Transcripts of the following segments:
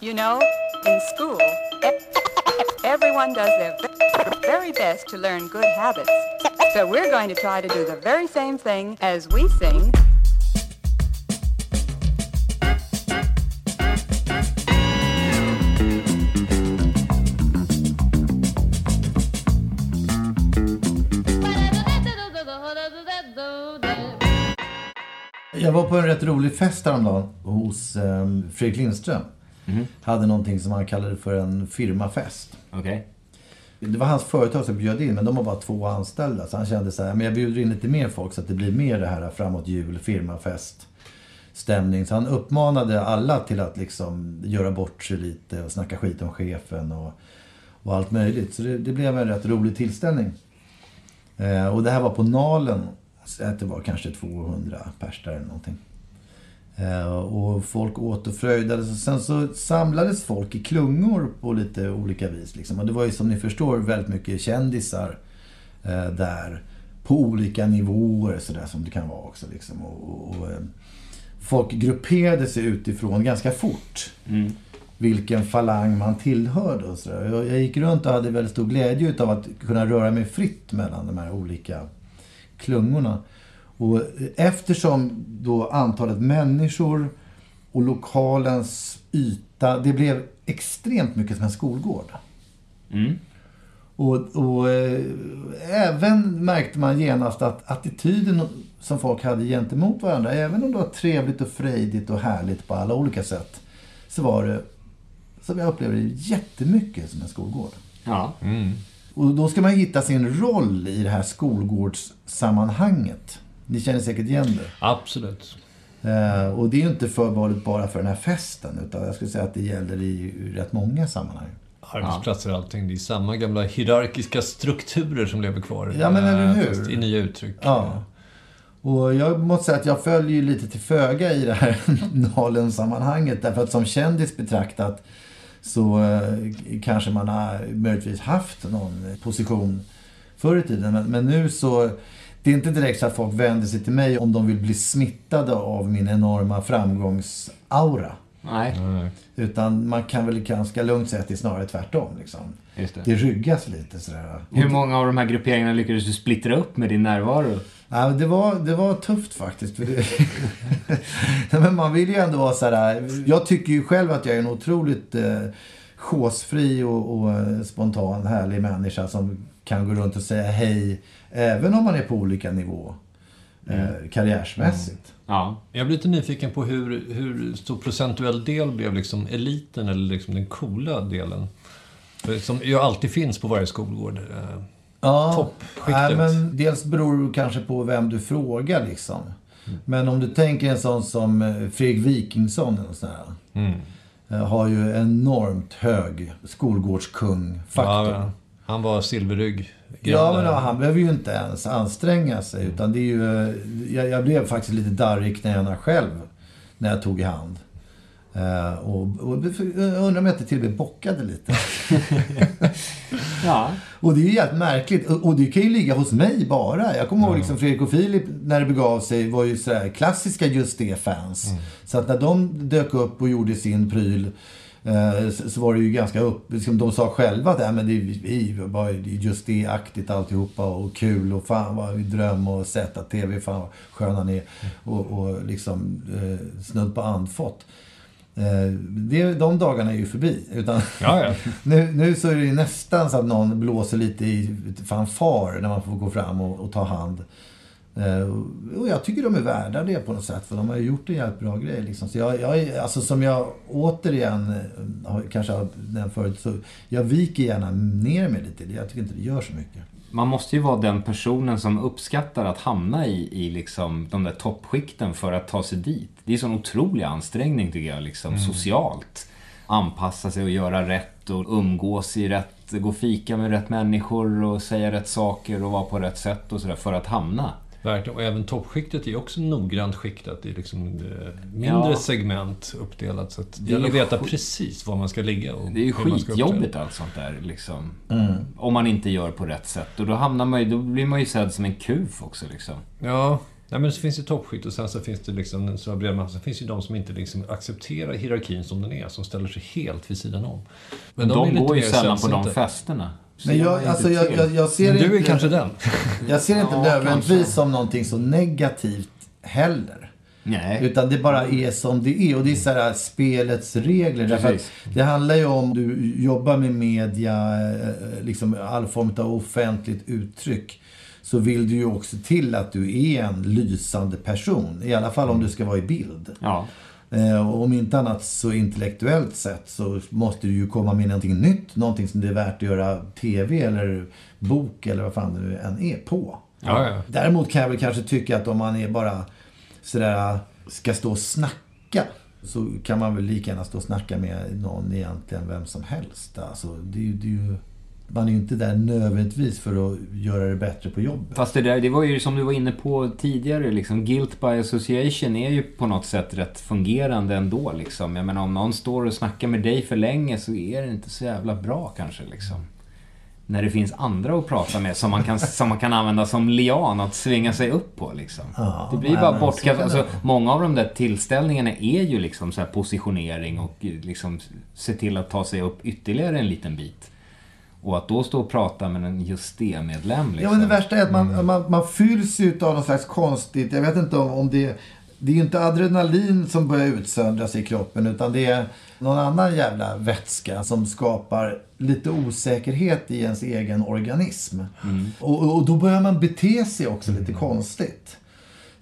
You know, in school, everyone does their very best to learn good habits. So we're going to try to do the very same thing as we sing. Jag var på en rätt rolig fest häromdagen hos eh, Fredrik Lindström. Hade någonting som han kallade för en firmafest. Okej. Det var hans företag som bjöd in, men de var bara två anställda. Så han kände så här, men jag bjuder in lite mer folk så att det blir mer det här framåt jul, firmafest, stämning. Så han uppmanade alla till att liksom göra bort sig lite och snacka skit om chefen och, och allt möjligt. Så det, det blev en rätt rolig tillställning. Eh, och det här var på Nalen. Så att det var kanske 200 pers där eller någonting. Eh, och folk åt och fröjdades. Och sen så samlades folk i klungor på lite olika vis. Liksom. Och det var ju som ni förstår väldigt mycket kändisar eh, där. På olika nivåer sådär som det kan vara också. Liksom. Och, och, och, eh, folk grupperade sig utifrån ganska fort. Vilken falang man tillhörde och sådär. Jag, jag gick runt och hade väldigt stor glädje utav att kunna röra mig fritt mellan de här olika klungorna. Och eftersom då antalet människor och lokalens yta, det blev extremt mycket som en skolgård. Och, och eh, även märkte man genast att attityden som folk hade gentemot varandra, även om det var trevligt och frejdigt och härligt på alla olika sätt, så var det, som jag upplevde det, jättemycket som en skolgård. Ja. Och då ska man hitta sin roll i det här skolgårdssammanhanget. Ni känner säkert igen det. Absolut. Eh, och det är ju inte förbehållet bara för den här festen, utan jag skulle säga att det gäller i rätt många sammanhang. Arbetsplatser och allting. Det är samma gamla hierarkiska strukturer som lever kvar. Ja, men eller Eh, hur? Fast i nya uttryck. Ja. Och jag måste säga att jag följer lite till föga i det här Nalen-sammanhanget. Därför att som kändis betraktat så eh, kanske man har möjligtvis haft någon position förr i tiden. Men, men nu så, det är inte direkt så att folk vänder sig till mig om de vill bli smittade av min enorma framgångsaura. Nej, Utan man kan väl ganska lugnt säga att det är snarare tvärtom. Liksom. just det. Det ryggas lite sådär. Hur många av de här grupperingarna lyckades du splittra upp med din närvaro? Ja, det, var, det var tufft faktiskt. Nej, men man vill ju ändå vara så här. Jag tycker ju själv att jag är en otroligt eh, chosefri och, och eh, spontan, härlig människa som kan gå runt och säga hej. Även om man är på olika nivå. Eh, karriärsmässigt. Ja. Jag blir lite nyfiken på hur, hur stor procentuell del blev liksom eliten eller liksom den coola delen? För Som ju alltid finns på varje skolgård. Eh, Ja, Toppskiktet. nej, men dels beror det kanske på vem du frågar liksom. Men om du tänker en sån som eh, Fredrik Wikingsson eller sån här, eh, har ju enormt hög skolgårdskung-faktor. Ja, han var silverrygg. Ja, men ja, han behöver ju inte ens anstränga sig. Utan det är ju, eh, jag, jag blev faktiskt lite darrig i knäna själv när jag tog i hand. Eh, och, och jag undrar om jag inte till och med bockade lite. Ja. Och det är ju helt märkligt. Och, och det kan ju ligga hos mig bara. Jag kommer ihåg liksom Fredrik och Filip när det begav sig var ju sådär klassiska just det-fans. Så att när de dök upp och gjorde sin pryl Eh, så, så var det ju ganska upp... Liksom, de sa själva att äh, men det, vi var just det-aktigt alltihopa och kul och fan vad vi dröm och sätta tv, fan vad sköna ni är. Och, och liksom eh, snudd på andfått. Eh, det, de dagarna är ju förbi. Utan Ja, ja. nu, nu så är det nästan så att någon blåser lite i fanfar när man får gå fram och, och ta hand. Eh, och jag tycker de är värda det på något sätt. För de har ju gjort en jävligt bra grej. Liksom. Så jag, jag, alltså som jag återigen, eh, kanske har nämnt förut, så jag viker gärna ner mig lite. Jag tycker inte det gör så mycket. Man måste ju vara den personen som uppskattar att hamna i, i liksom de där toppskikten för att ta sig dit. Det är en sån otrolig ansträngning tycker jag, liksom socialt. Anpassa sig och göra rätt och umgås i rätt, gå fika med rätt människor och säga rätt saker och vara på rätt sätt och sådär för att hamna. Verkligen. Och även toppskiktet är också noggrant skiktat i liksom eh, mindre Ja. segment uppdelat. Så att det Det är gäller att veta precis var man ska ligga och Det är skitjobbigt allt sånt där liksom. Om man inte gör på rätt sätt. Och då hamnar man ju, då blir man ju sedd som en kuf också liksom. Ja, nej, men så finns det toppskikt och sen så finns det liksom breda massan. Sen finns ju de som inte liksom accepterar hierarkin som den är, som ställer sig helt vid sidan om. Men de lite går ju sällan på de festerna. Men jag, alltså, jag, jag, jag ser Men du är inte, kanske den. Jag ser inte Ja, nödvändigtvis kanske. som någonting så negativt heller. Nej. Utan det bara är som det är. Och det är så här spelets regler. Därför att Precis. det handlar ju om du jobbar med media, eh, liksom all form av offentligt uttryck. Så vill du ju också till att du är en lysande person. I alla fall om du ska vara i bild. Ja. Eh, Och om inte annat så intellektuellt sett så måste du ju komma med någonting nytt. Någonting som det är värt att göra TV eller bok eller vad fan det nu än är på. Ja, ja. Däremot kan jag väl kanske tycka att om man är bara sådär, ska stå och snacka. Så kan man väl lika gärna stå och snacka med någon egentligen, vem som helst. Alltså, det det är ju, man är ju inte där nödvändigtvis för att göra det bättre på jobbet. Fast det där, det var ju som du var inne på tidigare, liksom, guilt by association är ju på något sätt rätt fungerande ändå. Liksom. Jag menar om någon står och snackar med dig för länge så är det inte så jävla bra kanske. Liksom. När det finns andra att prata med som man kan, som man kan använda som lian att svinga sig upp på. Liksom. Ja, det blir nej, bara bortkastat. så Alltså, många av de där tillställningarna är ju liksom så här positionering och liksom se till att ta sig upp ytterligare en liten bit. Och att då stå och prata med en just det-medlem. Liksom. Ja, men det värsta är att man, man, man fylls ju av något slags konstigt, jag vet inte om, om det det är ju inte adrenalin som börjar utsöndras i kroppen utan det är någon annan jävla vätska som skapar lite osäkerhet i ens egen organism. Och, och då börjar man bete sig också lite konstigt.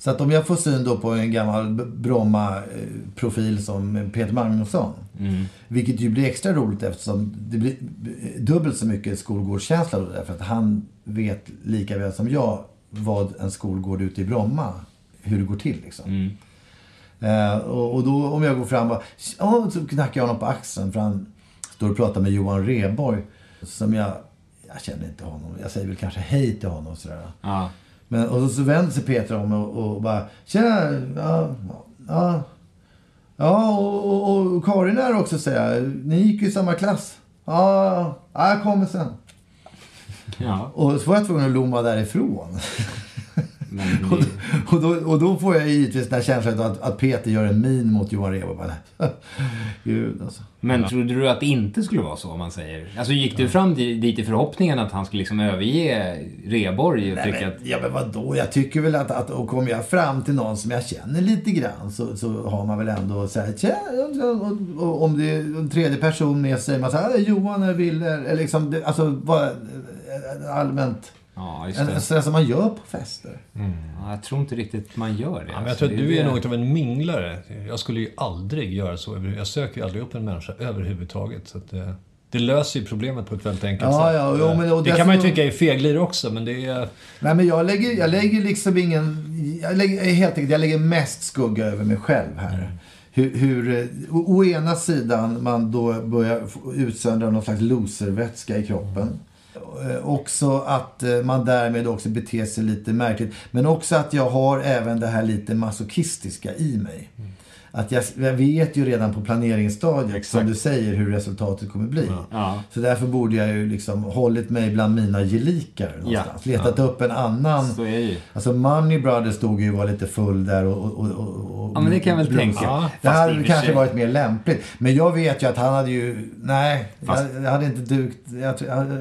Så att om jag får syn då på en gammal Bromma-profil som Peter Magnusson. Vilket ju blir extra roligt eftersom det blir dubbelt så mycket skolgårdskänsla då. Därför att han vet lika väl som jag vad en skolgård ute i Bromma, hur det går till liksom. Eh, och, och då om jag går fram och ja, så knackar jag honom på axeln för han står och pratar med Johan Reborg. Som jag, jag känner inte honom. Jag säger väl kanske hej till honom sådär. Ja. Men, och så, vänder sig Peter om och, och bara Tjena! Ja, ja, ja och, och, och Karin är också säger jag. Ni gick ju i samma klass. Ja, ja jag kommer sen. ja. Och så var jag tvungen att lomma därifrån. Och, då, och då får jag givetvis den här känslan att, att Peter gör en min mot Johan Rheborg. Gud alltså. men trodde du att det inte skulle vara så om man säger? Alltså gick du fram di- dit i förhoppningen att han skulle liksom överge Reborg och Nej, tycka men, att... ja men vadå? Jag tycker väl att, att och kommer jag fram till någon som jag känner lite grann så, så har man väl ändå så här, tja, och, och, och, om det är en tredje person med sig, man säger Johan eller Wille, eller liksom, det, alltså bara eh, allmänt. Ja, just En, det. sådär som man gör på fester. Ja, jag tror inte riktigt man gör det. Ja, men jag Alltså, tror att det du är det. något av en minglare. Jag skulle ju aldrig göra så. Jag söker ju aldrig upp en människa överhuvudtaget. Så att det, det löser ju problemet på ett väldigt enkelt Ja, sätt. ja, jo, men- och det kan man ju tycka är feglir också, men det är... Nej men jag lägger, jag lägger liksom ingen, jag lägger, helt enkelt, jag lägger mest skugga över mig själv här. Hur, hur, eh, å, å ena sidan man då börjar utsöndra någon slags loservätska i kroppen. Eh, också att eh, man därmed också beter sig lite märkligt. Men också att jag har även det här lite masochistiska i mig. Mm att jag, jag vet ju redan på planeringsstadiet, som du säger, hur resultatet kommer bli. Ja. Så därför borde jag ju liksom hållit mig bland mina gelikar någonstans. Letat upp en annan. Så är ju. Alltså Money Brothers stod ju och var lite full där och... och, och, och Ja, men det kan jag väl tänka. Ja, det hade kanske varit mer lämpligt. Men jag vet ju att han hade ju... Nej, Fast- jag, hade inte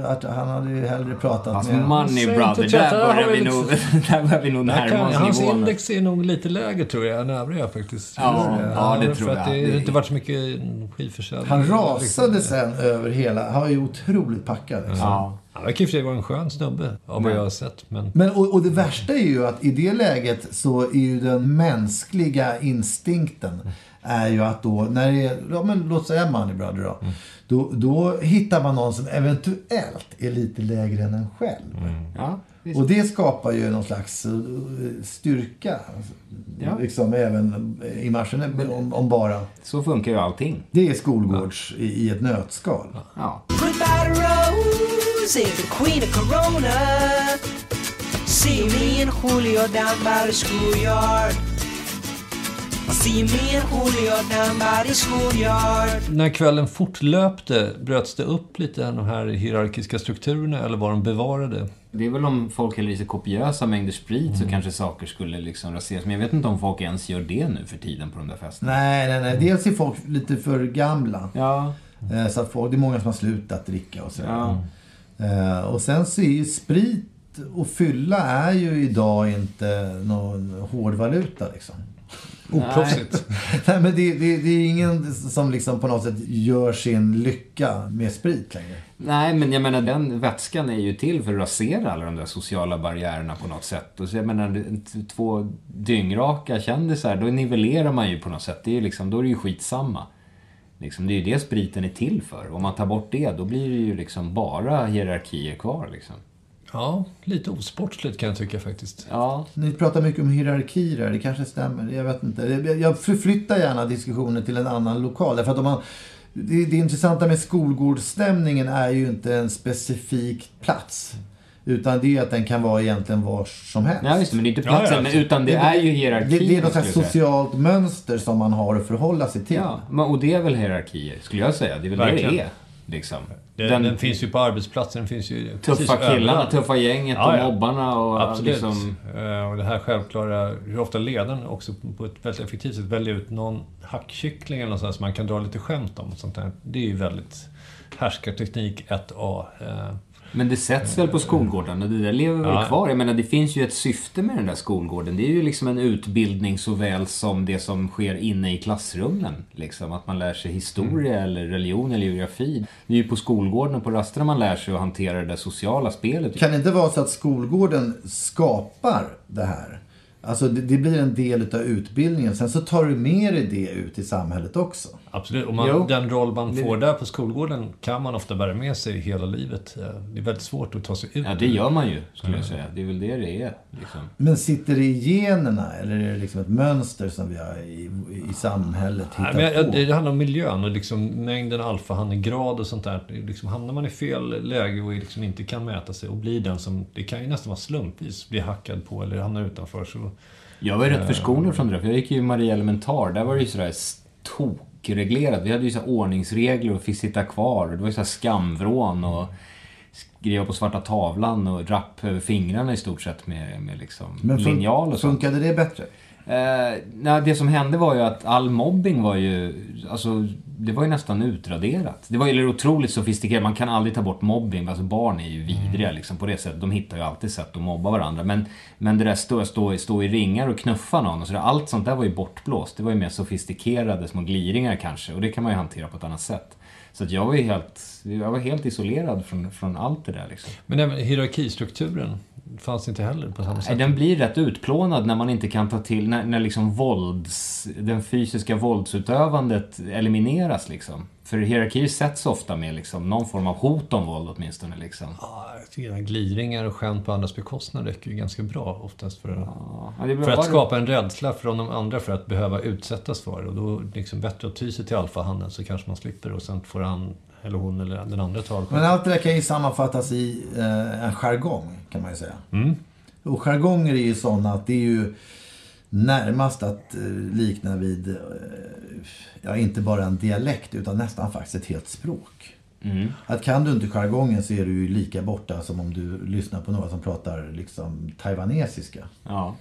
att han hade ju hellre pratat Fast med... Money Säg inte Brother, att där börjar vi nog, där börjar vi nog närma oss hans nivån. index är nog lite lägre tror jag än övriga faktiskt. Ja, ja, det för tror att jag. Det Det- har inte varit så mycket skivförsäljning. Han rasade sen över hela... Han var ju otroligt packad. Liksom. Ja. Han verkar i och för sig vara en skön snubbe av vad jag har sett. Men Men, och, och det värsta är ju att i det läget så är ju den mänskliga instinkten är ju att då, när det är, ja men låt säga Money Brother då. Då, då hittar man någon som eventuellt är lite lägre än en själv. Ja, visst. Och det skapar ju någon slags eh, styrka. Ja. Liksom även i marschen om, om bara. Så funkar ju allting. Det är skolgårds i, i ett nötskal. Ja. See me and Julio down by the schoolyard. När kvällen fortlöpte, bröts det upp lite de här hierarkiska strukturerna eller var de bevarade? Det är väl om folk häller i sig kopiösa mängder sprit så kanske saker skulle liksom raseras. Men jag vet inte om folk ens gör det nu för tiden på de där festerna. Nej, nej, nej. Dels är folk lite för gamla. Ja, Eh, Så att folk, det är många som har slutat dricka och så. ja. Eh, Och sen så är ju sprit och fylla är ju idag inte någon hårdvaluta liksom. Oproffsigt. Nej, men det, det, det är ingen som liksom på något sätt gör sin lycka med sprit längre. Nej, men jag menar den vätskan är ju till för att rasera alla de där sociala barriärerna på något sätt. Och så jag menar, två dyngraka kändisar, då nivellerar man ju på något sätt. Det är ju liksom, då är det ju skitsamma. Liksom, det är ju det spriten är till för. Om man tar bort det, då blir det ju liksom bara hierarkier kvar liksom. Ja, lite osportsligt kan jag tycka faktiskt. Ja, Ni pratar mycket om hierarkier här, det kanske stämmer. Jag vet inte. Jag- förflyttar gärna diskussionen till en annan lokal. Därför att om man, det, det intressanta med skolgårdsstämningen är ju inte en specifik plats. Utan det är att den kan vara egentligen var som helst. Nej, det, men det är inte Ja, ja, platsen, alltså. utan det är ju hierarkier. Det, det är något slags socialt mönster som man har att förhålla sig till. Ja, men, och det är väl hierarkier, skulle jag säga. Det är väl Verkligen. det det är. Liksom. Den, den finns ju på arbetsplatsen, den finns ju Tuffa killarna, överallt. tuffa gänget Ja, ja. och mobbarna och Absolut. liksom... Eh, Och det här självklara, hur ofta ledaren också på ett väldigt effektivt sätt väljer ut någon hackkyckling eller något sånt som man kan dra lite skämt om. och Sånt där. Det är ju väldigt härskarteknik 1A. Men det sätts väl på skolgården och det där lever väl Ja. kvar. Jag menar, det finns ju ett syfte med den där skolgården. Det är ju liksom en utbildning såväl som det som sker inne i klassrummen. Liksom, att man lär sig historia Mm. eller religion eller geografi. Det är ju på skolgården och på rasterna man lär sig att hantera det där sociala spelet. Kan det inte vara så att skolgården skapar det här? Alltså det, det blir en del utav utbildningen. Sen så tar du med dig det ut i samhället också. Absolut. Och man, den roll man får där på skolgården kan man ofta bära med sig hela livet. Eh, Det är väldigt svårt att ta sig ut. Ja, det gör man ju, skulle jag säga. Det är väl det det är. Liksom. Men sitter det i generna eller är det liksom ett mönster som vi har i, i samhället Nej, hittat men jag, på? det, handlar om miljön och liksom mängden alfahannegrad och sånt där. Liksom, hamnar man i fel läge och liksom inte kan mäta sig och blir den som, det kan ju nästan vara slumpvis, bli hackad på eller hamna utanför. Så, Jag var ju rätt förskonad från det där, för jag gick ju i Maria Elementar. Där var det ju sådär tokreglerat. Vi hade ju så ordningsregler och fick sitta kvar. Det var ju så skamvrån och skriva på svarta tavlan och rapp över fingrarna i stort sett med, med liksom Men fun- linjal och sånt. funkade det bättre? Eh, nej, det som hände var ju att all mobbing var ju, alltså det var ju nästan utraderat. Det var ju otroligt sofistikerat, man kan aldrig ta bort mobbing. Alltså barn är ju vidriga liksom på det sättet. De hittar ju alltid sätt att mobba varandra. Men, men det där stå, stå, stå i ringar och knuffa någon och så där, allt sånt där var ju bortblåst. Det var ju mer sofistikerade små gliringar kanske. Och det kan man ju hantera på ett annat sätt. Så att jag var ju helt, jag var helt isolerad från, från allt det där liksom. men även hierarkistrukturen fanns inte heller på samma sätt. den blir rätt utplånad när man inte kan ta till, när, när liksom vålds, den fysiska våldsutövandet elimineras liksom. För hierarkier sätts ofta med liksom någon form av hot om våld åtminstone liksom. Ja, jag tycker att gliringar och skämt på andras bekostnad räcker ju ganska bra oftast för, Ja, är för att skapa en rädsla från de andra för att behöva utsättas för det. Och då är det liksom bättre att ty sig till alfahannen så kanske man slipper och sen får han eller hon eller den andra ta Men allt det där kan ju sammanfattas i eh, en jargong, kan man ju säga. Och jargonger är ju sådana att det är ju... närmast att eh, likna vid, eh, ja inte bara en dialekt utan nästan faktiskt ett helt språk. Att kan du inte jargongen så är du ju lika borta som om du lyssnar på några som pratar liksom taiwanesiska. Ja.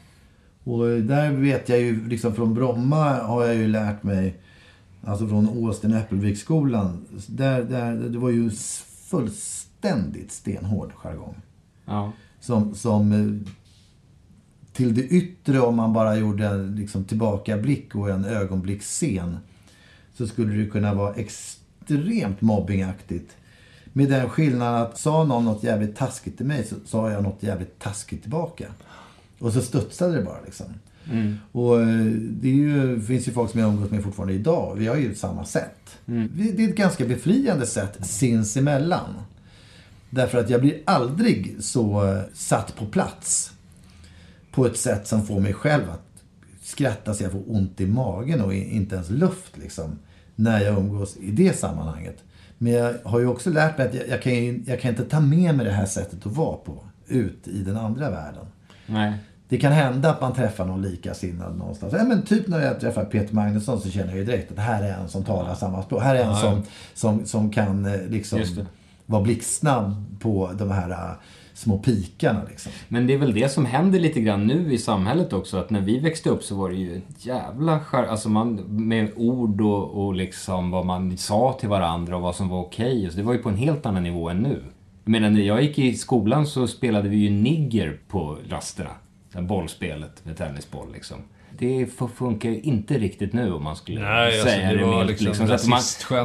Och där vet jag ju, liksom från Bromma har jag ju lärt mig, alltså från Åsten Äppelviksskolan, där, där, det var ju fullständigt stenhård jargong. Ja. Som, som eh, till det yttre, om man bara gjorde en liksom, tillbakablick och en ögonblicksscen, så skulle det kunna vara extremt mobbingaktigt. Med den skillnaden att sa någon något jävligt taskigt till mig så sa jag något jävligt taskigt tillbaka. Och så studsade det bara liksom. Och eh, det ju, finns ju folk som jag umgås med fortfarande idag. Vi har ju samma sätt. Vi- Det är ett ganska befriande sätt sinsemellan. Därför att jag blir aldrig så eh, satt på plats på ett sätt som får mig själv att skratta så jag får ont i magen och inte ens luft liksom. När jag umgås i det sammanhanget. Men jag har ju också lärt mig att jag, jag, kan, jag kan inte ta med mig det här sättet att vara på ut i den andra världen. Nej. Det kan hända att man träffar någon likasinnad någonstans. Ja, men typ när jag träffar Peter Magnusson så känner jag ju direkt att här är en som talar samma språk. Här är en som, som, som kan eh, liksom vara blixtsnabb på de här eh, små pikarna. Liksom. Men det är väl det som händer lite grann nu i samhället också. Att när vi växte upp så var det ju ett jävla skär, alltså man, med ord och, och liksom vad man sa till varandra och vad som var okej. Alltså det var ju på en helt annan nivå än nu. Menar, när jag gick i skolan så spelade vi ju nigger på rasterna. Så här Bollspelet med tennisboll liksom. Det funkar ju inte riktigt nu om man skulle Nej, alltså, säga det det var milt. liksom Så att man,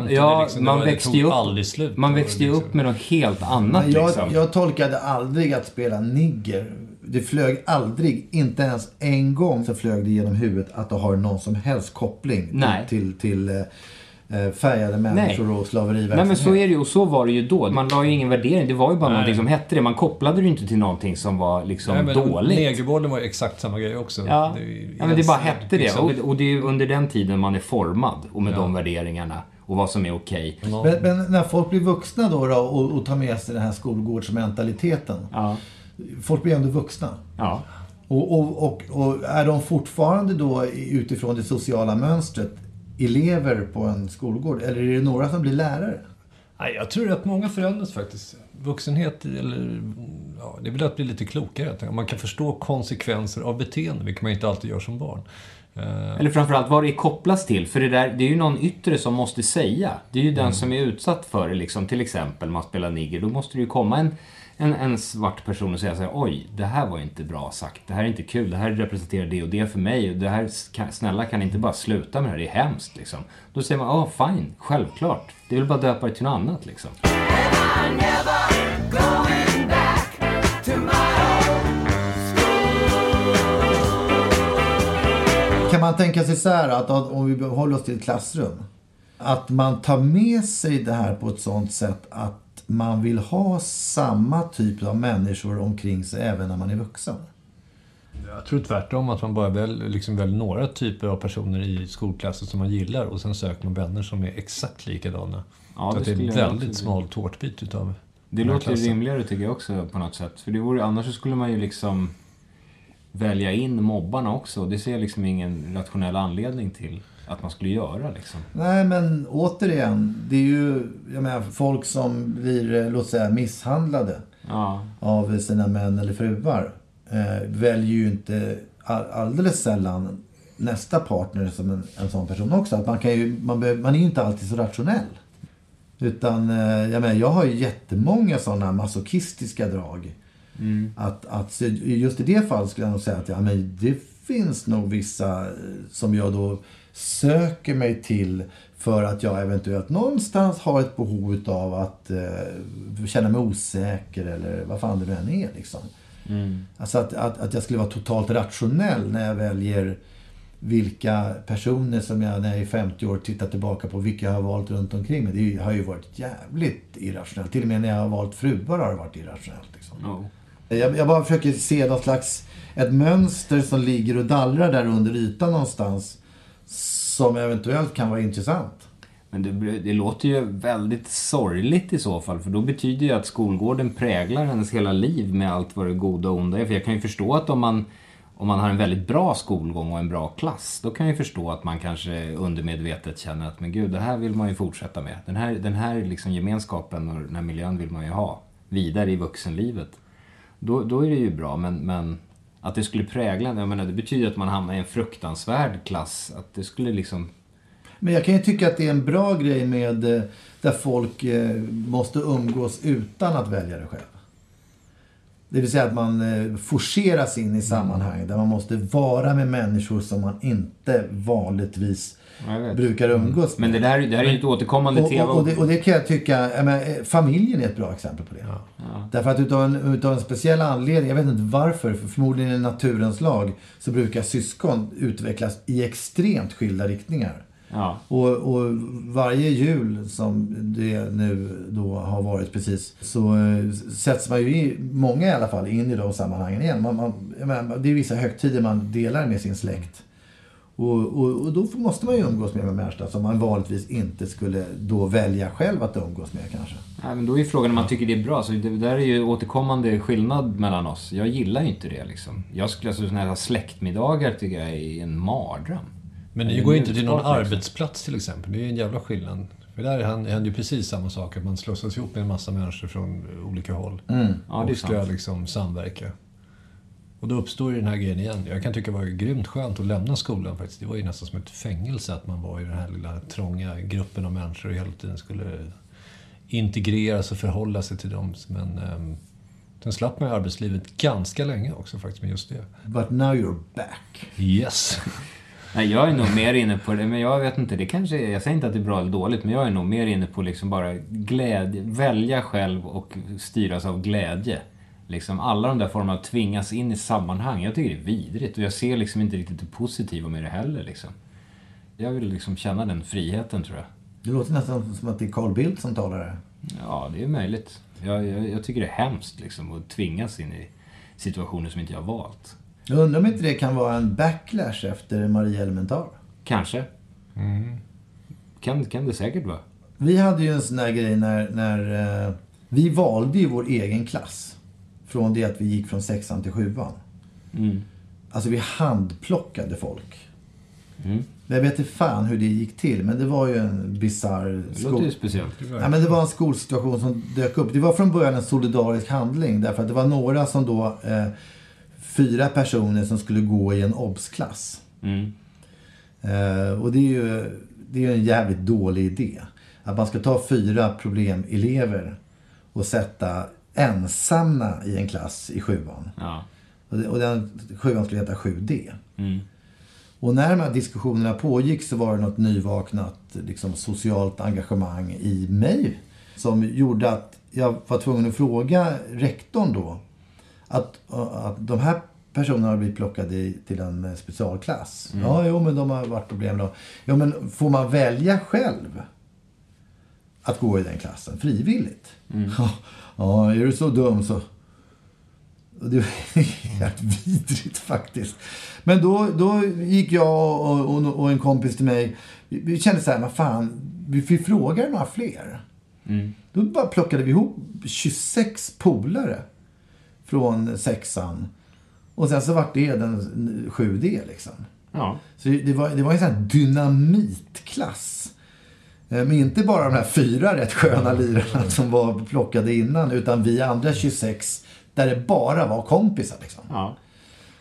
ja, liksom- man var- växte ju upp, aldrig slut. man växte ju liksom- upp med något helt annat jag, liksom. jag tolkade aldrig att spela nigger. Det flög aldrig, inte ens en gång så flög det genom huvudet att det har någon som helst koppling till, Nej. till, till eh, eh, färgade människor och slaveriverksamhet. Nej men så är det ju och så var det ju då. Man la ju ingen värdering. Det var ju bara någonting som hette det. Man kopplade det ju inte till någonting som var liksom Nej, men dåligt. Negerbollen var ju exakt samma grej också. Ja. ju ja, men det bara hette det. liksom- Och, och det är ju under den tiden man är formad och med de värderingarna och vad som är okej. Men, men när folk blir vuxna då, då och, och tar med sig den här skolgårdsmentaliteten. Ja. Folk blir ändå vuxna. Ja. Och, och, och, och är de fortfarande då utifrån det sociala mönstret elever på en skolgård? Eller är det några som blir lärare? Nej, jag tror att många förändras faktiskt. Vuxenhet, eller, ja, det är väl att bli lite klokare. Man kan förstå konsekvenser av beteende, vilket man inte alltid gör som barn. Eh, Eller framförallt vad det kopplas till. För det, där, det är ju någon yttre som måste säga. Det är ju den som är utsatt för det. Liksom, till exempel man spelar nigger. Då måste det ju komma en, en, en svart person och säga så här, Oj, det här var inte bra sagt. Det här är inte kul. Det här representerar det och det för mig. Och det här, kan, snälla kan inte bara sluta med det här. Det är hemskt. Liksom. Då säger man, ja fine, självklart. Det är väl bara att döpa det till något annat liksom. Kan man tänka sig så här att om vi håller oss till ett klassrum. Att man tar med sig det här på ett sånt sätt att man vill ha samma typ av människor omkring sig även när man är vuxen. Jag tror tvärtom, att man bara väljer, liksom väljer några typer av personer i skolklassen som man gillar och sen söker man vänner som är exakt likadana. Ja, så det att det är en väldigt smal tårtbit utav Det låter klassen. rimligare tycker jag också på något sätt. För det vore, annars så skulle man ju liksom välja in mobbarna också. Det ser jag liksom ingen rationell anledning till att man skulle göra liksom. Nej, men återigen. Det är ju jag menar, folk som blir, eh, låt säga, misshandlade Ja, av sina män eller fruar. Eh, väljer ju inte all, alldeles sällan nästa partner som en, en sån person också. Att man, kan ju, man, behöver, man är ju inte alltid så rationell. Utan, eh, jag menar, jag har ju jättemånga sådana masochistiska drag. Att, att så just i det fallet skulle jag nog säga att ja, men det finns nog vissa eh, som jag då söker mig till för att jag eventuellt någonstans har ett behov av att eh, känna mig osäker eller vad fan det nu än är. Liksom. Alltså att, att, att jag skulle vara totalt rationell när jag väljer vilka personer som jag när jag är 50 år tittar tillbaka på, vilka jag har valt runt omkring mig. Det har ju varit jävligt irrationellt. Till och med när jag har valt fruar har det varit irrationellt. Liksom. ja. Jag, jag bara försöker se något slags, ett mönster som ligger och dallrar där under ytan någonstans. Som eventuellt kan vara intressant. Men det, det låter ju väldigt sorgligt i så fall. För då betyder ju att skolgården präglar hennes hela liv med allt vad det goda och onda är. För jag kan ju förstå att om man, om man har en väldigt bra skolgång och en bra klass, då kan jag ju förstå att man kanske undermedvetet känner att men gud, det här vill man ju fortsätta med. Den här, den här liksom gemenskapen och den här miljön vill man ju ha vidare i vuxenlivet. Då, då är det ju bra, men, men att det skulle prägla, jag menar, det betyder att man hamnar i en fruktansvärd klass. Att det skulle liksom... Men jag kan ju tycka att det är en bra grej med eh, där folk eh, måste umgås utan att välja det själv. Det vill säga att man eh, forceras in i sammanhang där man måste vara med människor som man inte vanligtvis brukar umgås med. Men det där, det här är ju ett återkommande och, tema. och, och, det, och det kan jag tycka, jag menar, eh, familjen är ett bra exempel på det. Därför att utav en, utav en speciell anledning, jag vet inte varför, för förmodligen i naturens lag, så brukar syskon utvecklas i extremt skilda riktningar. Ja. Och, och varje jul som det nu då har varit precis så eh, sätts man ju, i, många i alla fall, in i de sammanhangen igen. Man, man, menar, det är vissa högtider man delar med sin släkt. Och, och, och då måste man ju umgås med människor som man vanligtvis inte skulle då välja själv att umgås med kanske. Nej, men då är ju frågan om man tycker det är bra. Så det där är ju återkommande skillnad mellan oss. Jag gillar ju inte det liksom. Jag skulle, alltså sådana här släktmiddagar tycker jag är en mardröm. Men ni går inte till någon liksom. arbetsplats till exempel. Det är en jävla skillnad. För där händer ju precis samma sak. Att man slussas ihop med en massa människor från olika håll. Ja, det är och ska sant. liksom samverka. Och då uppstår ju den här grejen igen. Jag kan tycka det var grymt skönt att lämna skolan faktiskt. Det var ju nästan som ett fängelse att man var i den här lilla trånga gruppen av människor och hela tiden skulle integreras och förhålla sig till dem. Men um, sen slapp man i arbetslivet ganska länge också faktiskt med just det. But now you're back. Yes! Nej, jag är nog mer inne på det, men jag vet inte, det kanske är, jag säger inte att det är bra eller dåligt, men jag är nog mer inne på liksom bara glädje, välja själv och styras av glädje. Liksom alla de där formerna att tvingas in i sammanhang, jag tycker det är vidrigt och jag ser liksom inte riktigt det positiva med det heller liksom. Jag vill liksom känna den friheten tror jag. Det låter nästan som att det är Carl Bildt som talar här. Ja, det är möjligt. Jag, jag, jag tycker det är hemskt liksom att tvingas in i situationer som inte jag har valt. Jag undrar om inte det kan vara en backlash efter Maria Elementar. Kanske. Kan, kan det säkert vara. Vi hade ju en sån där grej när, när eh, vi valde ju vår egen klass. Från det att vi gick från sexan till sjuan. Mm. Alltså vi handplockade folk. Mm. Jag vet inte fan hur det gick till, men det var ju en bisarr Det skol... speciellt. Ja, men det var en skolsituation som dök upp. Det var från början en solidarisk handling. Därför att det var några som då, eh, fyra personer som skulle gå i en obs-klass. Mm. Eh, och det är ju det är ju en jävligt dålig idé. Att man ska ta fyra problemelever och sätta ensamma i en klass i sjuan. Ja. Och, och den sjuan skulle heta 7D. Mm. Och när de här diskussionerna pågick så var det något nyvaknat liksom, socialt engagemang i mig. Som gjorde att jag var tvungen att fråga rektorn då. Att, att de här personerna har blivit plockade i, till en specialklass. Ja, jo men de har varit problem då. Ja men får man välja själv att gå i den klassen frivilligt? Ja, ja, är du så dum så... Det var helt vidrigt faktiskt. Men då, då gick jag och, och, och en kompis till mig. Vi, vi kände så här, vad fan, vi, vi frågar några fler. Då bara plockade vi ihop 26 polare från sexan. Och sen så vart det den 7D liksom. Ja. Så det var, det var en sån här dynamitklass. Eh, Men inte bara de här fyra rätt sköna lirarna som var plockade innan. Utan vi andra 26 där det bara var kompisar liksom. ja.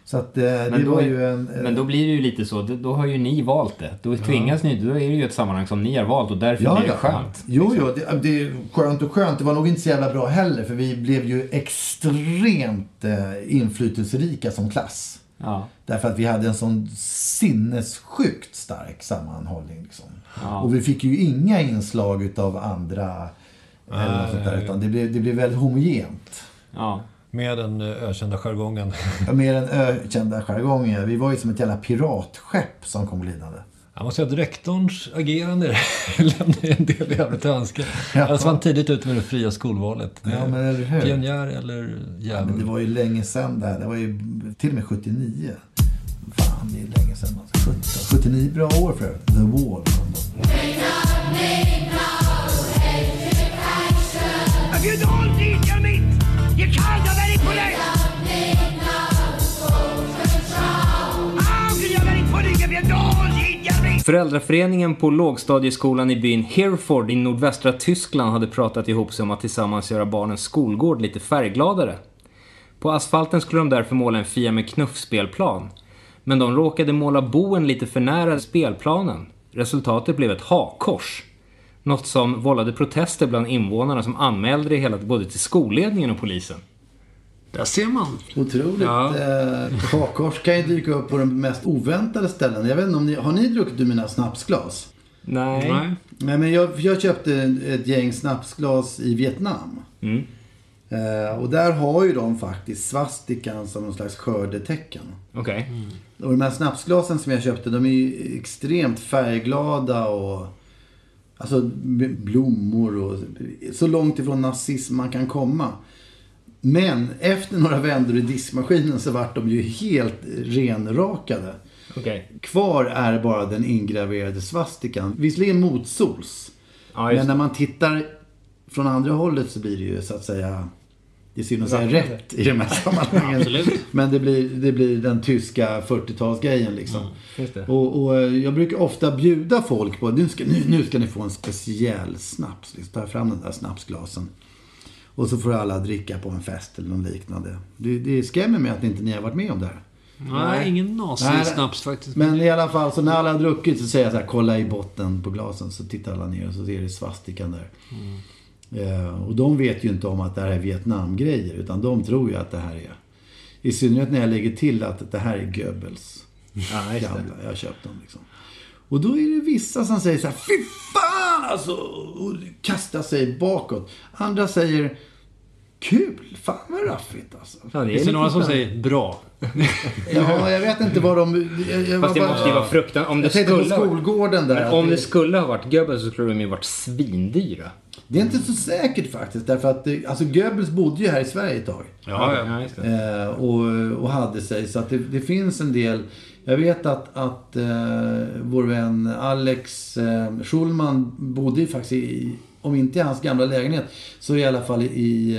Så att eh, det Men då, var ju en... eh, men då blir det ju lite så, då, då har ju ni valt det. Då tvingas ni, då är det ju ett sammanhang som ni har valt och därför Ja, blir det ja. skönt. Jo, jo, det, det är skönt och skönt. Det var nog inte så jävla bra heller. För vi blev ju extremt eh, inflytelserika som klass. Ja. Därför att vi hade en sån sinnessjukt stark sammanhållning. Liksom. Ja. Och vi fick ju inga inslag utav andra eller något sånt där, utan det blev, det blev väldigt homogent. ja. Med den eh, ökända jargongen. Ja, Mer än ökända jargonger. Vi var ju som ett jävla piratskepp som kom glidande. Jag måste säga att rektorns agerande lämnar en del i övrigt att önska. Ja. Alltså var han tidigt ute med det fria skolvalet. Ja, men eller hur? Pionjär eller Ja, men det djävul? var ju länge sedan det här. Det var ju till och med 79. Fan, det är länge sedan. Alltså. 17, 79 bra år för övrigt. The Wall Föräldraföreningen på lågstadieskolan i byn Hereford i nordvästra Tyskland hade pratat ihop sig om att tillsammans göra barnens skolgård lite färggladare. På asfalten skulle de därför måla en Fia med knuffspelplan. Men de råkade måla boen lite för nära spelplanen. Resultatet blev ett hakkors. Något som vållade protester bland invånarna som anmälde det hela både till skolledningen och polisen. Där ser man. Otroligt. Ja. Eh, hakkors kan ju dyka upp på de mest oväntade ställen. Jag vet inte om ni, har ni druckit ur mina snapsglas? Nej. Nej. Nej, men jag, jag köpte ett gäng snapsglas i Vietnam. Mm. Eh, och där har ju de faktiskt svastikan som någon slags skördetecken. Okej. Och de här snapsglasen som jag köpte, de är ju extremt färgglada och... Alltså blommor och... Så långt ifrån nazism man kan komma. Men efter några vändor i diskmaskinen så vart de ju helt renrakade. Okej. Kvar är bara den ingraverade svastikan. Visserligen motsols. Ja, Men när man tittar från andra hållet så blir det ju så att säga... Det är synd att säga rätt i de här sammanhangen. Men det blir, det blir den tyska 40-talsgrejen liksom. Det. Och, och eh, jag brukar ofta bjuda folk på, nu ska, nu, nu ska ni få en speciell snaps. Liksom, ta fram den där snapsglasen. Och så får alla dricka på en fest eller något liknande. Det, det skrämmer mig att inte ni har varit med om det här. Nej, ingen nazi-snaps faktiskt. Men i alla fall, så när alla har druckit så säger jag så här, kolla i botten på glasen. Så tittar alla ner och så ser det svastikan där. Eh, och de vet ju inte om att det här är Vietnamgrejer. Utan de tror ju att det här är... I synnerhet när jag lägger till att det här är Goebbels. Ja, just det. Jag har köpt dem liksom. Och då är det vissa som säger så här, fy fan alltså! Och kastar sig bakåt. Andra säger, kul! Fan vad raffigt alltså. Ja, det är Finns det några som säger bra? Ja, jag vet inte vad de... Jag, jag Fast det bara- måste ju vara fruktansvärt. Om det Jag tänkte på skulle ha- skolgården där. Men om det- skulle ha varit Goebbels så skulle de ju varit svindyra. Det är inte så säkert faktiskt. Därför att det, alltså Goebbels bodde ju här i Sverige ett tag. Ja, ja. just det. Eh, och, och hade sig. Så att det, det finns en del. Jag vet att, att eh, vår vän Alex eh, Schulman bodde ju faktiskt i, om inte i hans gamla lägenhet, så i alla fall i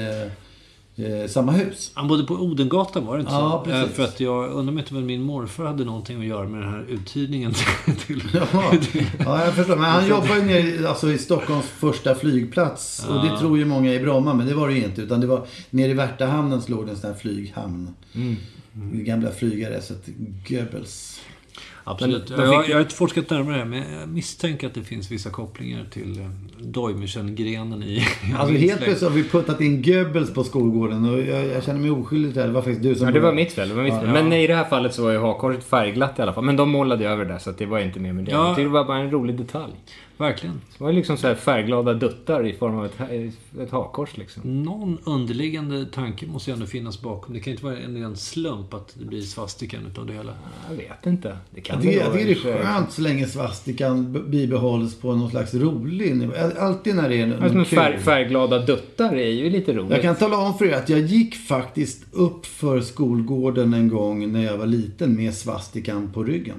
eh, samma hus. Han bodde på Odengatan var det inte så? Ja, precis. Eh, För att jag undrar om inte min morfar hade någonting att göra med den här uthyrningen till... Jaha. Ja, jag förstår. Men han jobbar ju nere alltså, i Stockholms första flygplats. Och det tror ju många i Bromma, men det var det ju inte. Utan det var nere i Värtahamnen så låg det en sån här flyghamn. Det gamla flygareset Goebbels. Absolut. Men jag, jag har inte forskat närmare här, men jag misstänker att det finns vissa kopplingar till eh, Däumerchen-grenen i... Alltså helt plötsligt har vi puttat in Goebbels på skolgården och jag, jag känner mig oskyldig till det. Det var faktiskt du som... Ja, det var mitt fel. Det var mitt Ja. fel. Men i det här fallet så var ju hakkorset färgglatt i alla fall. Men de målade över det så att det var inte mer med det. Ja. Det var bara en rolig detalj. Verkligen. Det var ju liksom så här färgglada duttar i form av ett, ett hakkors liksom. Någon underliggande tanke måste ju ändå finnas bakom. Det kan inte vara en ren slump att det blir svastikan utav det hela. Jag vet inte. Det kan Jag tycker, jag tycker det är skönt så länge svastikan bibehålls på någon slags rolig nivå. Alltid när det är Alltså, något färg, kul. färgglada duttar är ju lite roligt. Jag kan tala om för er att jag gick faktiskt upp för skolgården en gång när jag var liten med svastikan på ryggen.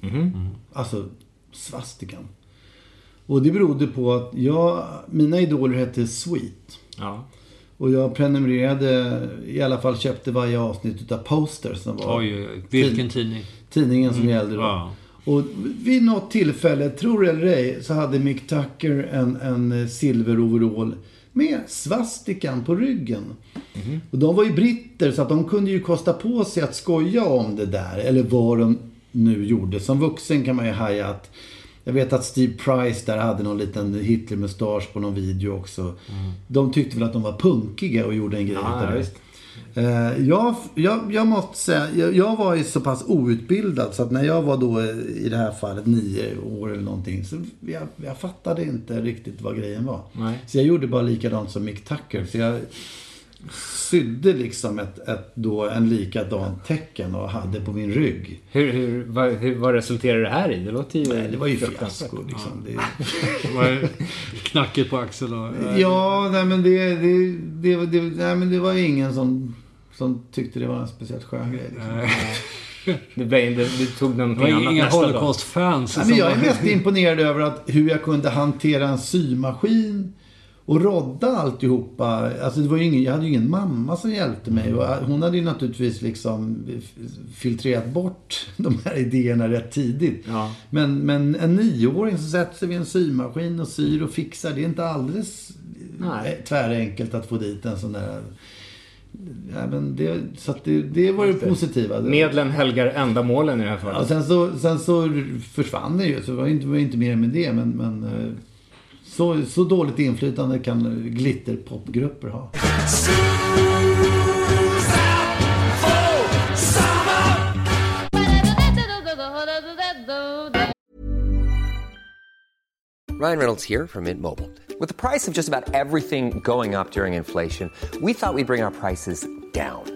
Mhm. Alltså svastikan. Och det berodde på att jag, mina idoler hette Sweet. Ja. Och jag prenumererade, i alla fall köpte varje avsnitt utav Poster som var Oj, oj, oj. Vilken tidning. Tidningen som gällde då. Ja. Och vid något tillfälle, tror det eller ej, så hade Mick Tucker en, en silveroverall med svastikan på ryggen. Och de var ju britter så att de kunde ju kosta på sig att skoja om det där. Eller vad de nu gjorde. Som vuxen kan man ju haja att jag vet att Steve Price där hade någon liten Hitler-mustasch på någon video också. De tyckte väl att de var punkiga och gjorde en grej Ja, utav det. visst. Eh, Jag, jag, jag måste säga, jag, jag var ju så pass outbildad så att när jag var då eh, i det här fallet nio år eller någonting så jag, jag fattade inte riktigt vad grejen var. Nej. Så jag gjorde bara likadant som Mick Tucker. Så jag sydde liksom ett, ett, då en likadan tecken och hade på min rygg. Hur, hur, vad, hur, vad resulterar det här i? Det låter ju Nej, det var ju fiasko liksom. Det, Det var knacket på axeln och... ja, nej men det, det, det, det, nej, men det var ju ingen som, som tyckte det var en speciellt skön grej. Liksom. Det, blev, det, det tog Det någonting var annat inga nästa dag. Holocaust-fans. Jag är mest imponerad över att hur jag kunde hantera en symaskin och rodda alltihopa. Alltså det var ingen, jag hade ju ingen mamma som hjälpte mig. Och hon hade ju naturligtvis liksom filtrerat bort de här idéerna rätt tidigt. Ja. Men, men en nioåring som sätter sig vid en symaskin och syr och fixar. Det är inte alldeles Nej. tvärenkelt att få dit en sån där... Ja, men det, så det, det var det positiva. Medlen helgar ändamålen i det här fallet. Ja, sen, så, sen så försvann det ju, så det var inte, var inte mer med det. Men, men eh, så, så dåligt inflytande kan glitterpopgrupper ha. Ryan Reynolds here from Mint Mobile. With the price of just about everything going up during inflation, we thought we'd bring our prices down.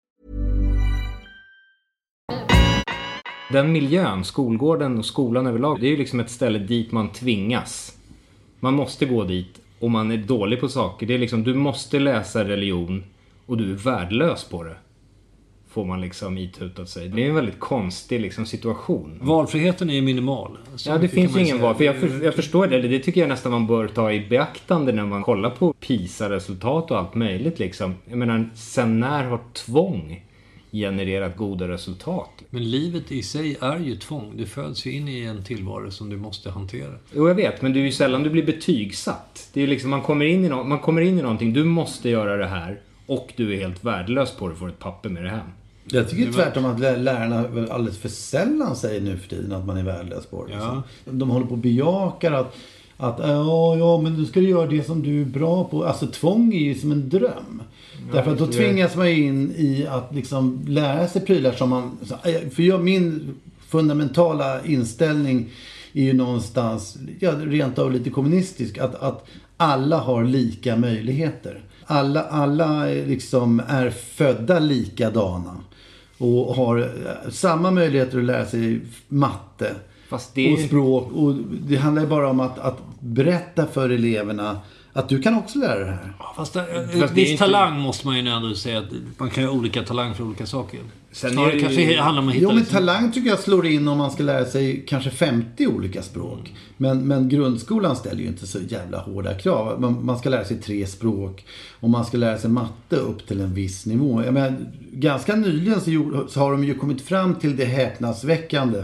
Den miljön, skolgården och skolan överlag, det är ju liksom ett ställe dit man tvingas. Man måste gå dit och man är dålig på saker. Det är liksom, du måste läsa religion och du är värdelös på det. Får man liksom itutat sig. Det är en väldigt konstig liksom situation. Valfriheten är ju minimal. Så Ja, det finns ju ingen val. För jag, för, jag förstår det. Det tycker jag nästan man bör ta i beaktande när man kollar på PISA-resultat och allt möjligt liksom. Jag menar, sen när har tvång genererat goda resultat? Men livet i sig är ju tvång. Du föds ju in i en tillvaro som du måste hantera. Jo, jag vet. Men det är ju sällan du blir betygsatt. Det är liksom, man kommer, in i no- man kommer in i någonting. Du måste göra det här. Och du är helt värdelös på det. Får ett papper med det hem. Jag tycker tvärtom att lä- lärarna alldeles för sällan säger nu för tiden att man är värdelös på det. Ja. liksom. De håller på och bejakar att, att ja, ja, men du ska du göra det som du är bra på. Alltså tvång är ju som en dröm. Därför att då tvingas man ju in i att liksom lära sig prylar som man... eh, För jag, min fundamentala inställning är ju någonstans, ja, rent av lite kommunistisk. Att, att alla har lika möjligheter. Alla, alla eh, liksom är födda likadana. Och har eh, samma möjligheter att lära sig matte. Det och språk. Och det handlar ju bara om att, att berätta för eleverna att du kan också lära det här. Fast det, Fast är viss inte- talang måste man ju ändå säga att man kan ju ha olika talang för olika saker. Sen Snarare är det ju- kanske handlar om att hitta... Jo, men liksom- talang tycker jag slår in om man ska lära sig kanske 50 olika språk. Men, men grundskolan ställer ju inte så jävla hårda krav. Man, man ska lära sig tre språk och man ska lära sig matte upp till en viss nivå. Jag menar, ganska nyligen så, gjorde, så har de ju kommit fram till det häpnadsväckande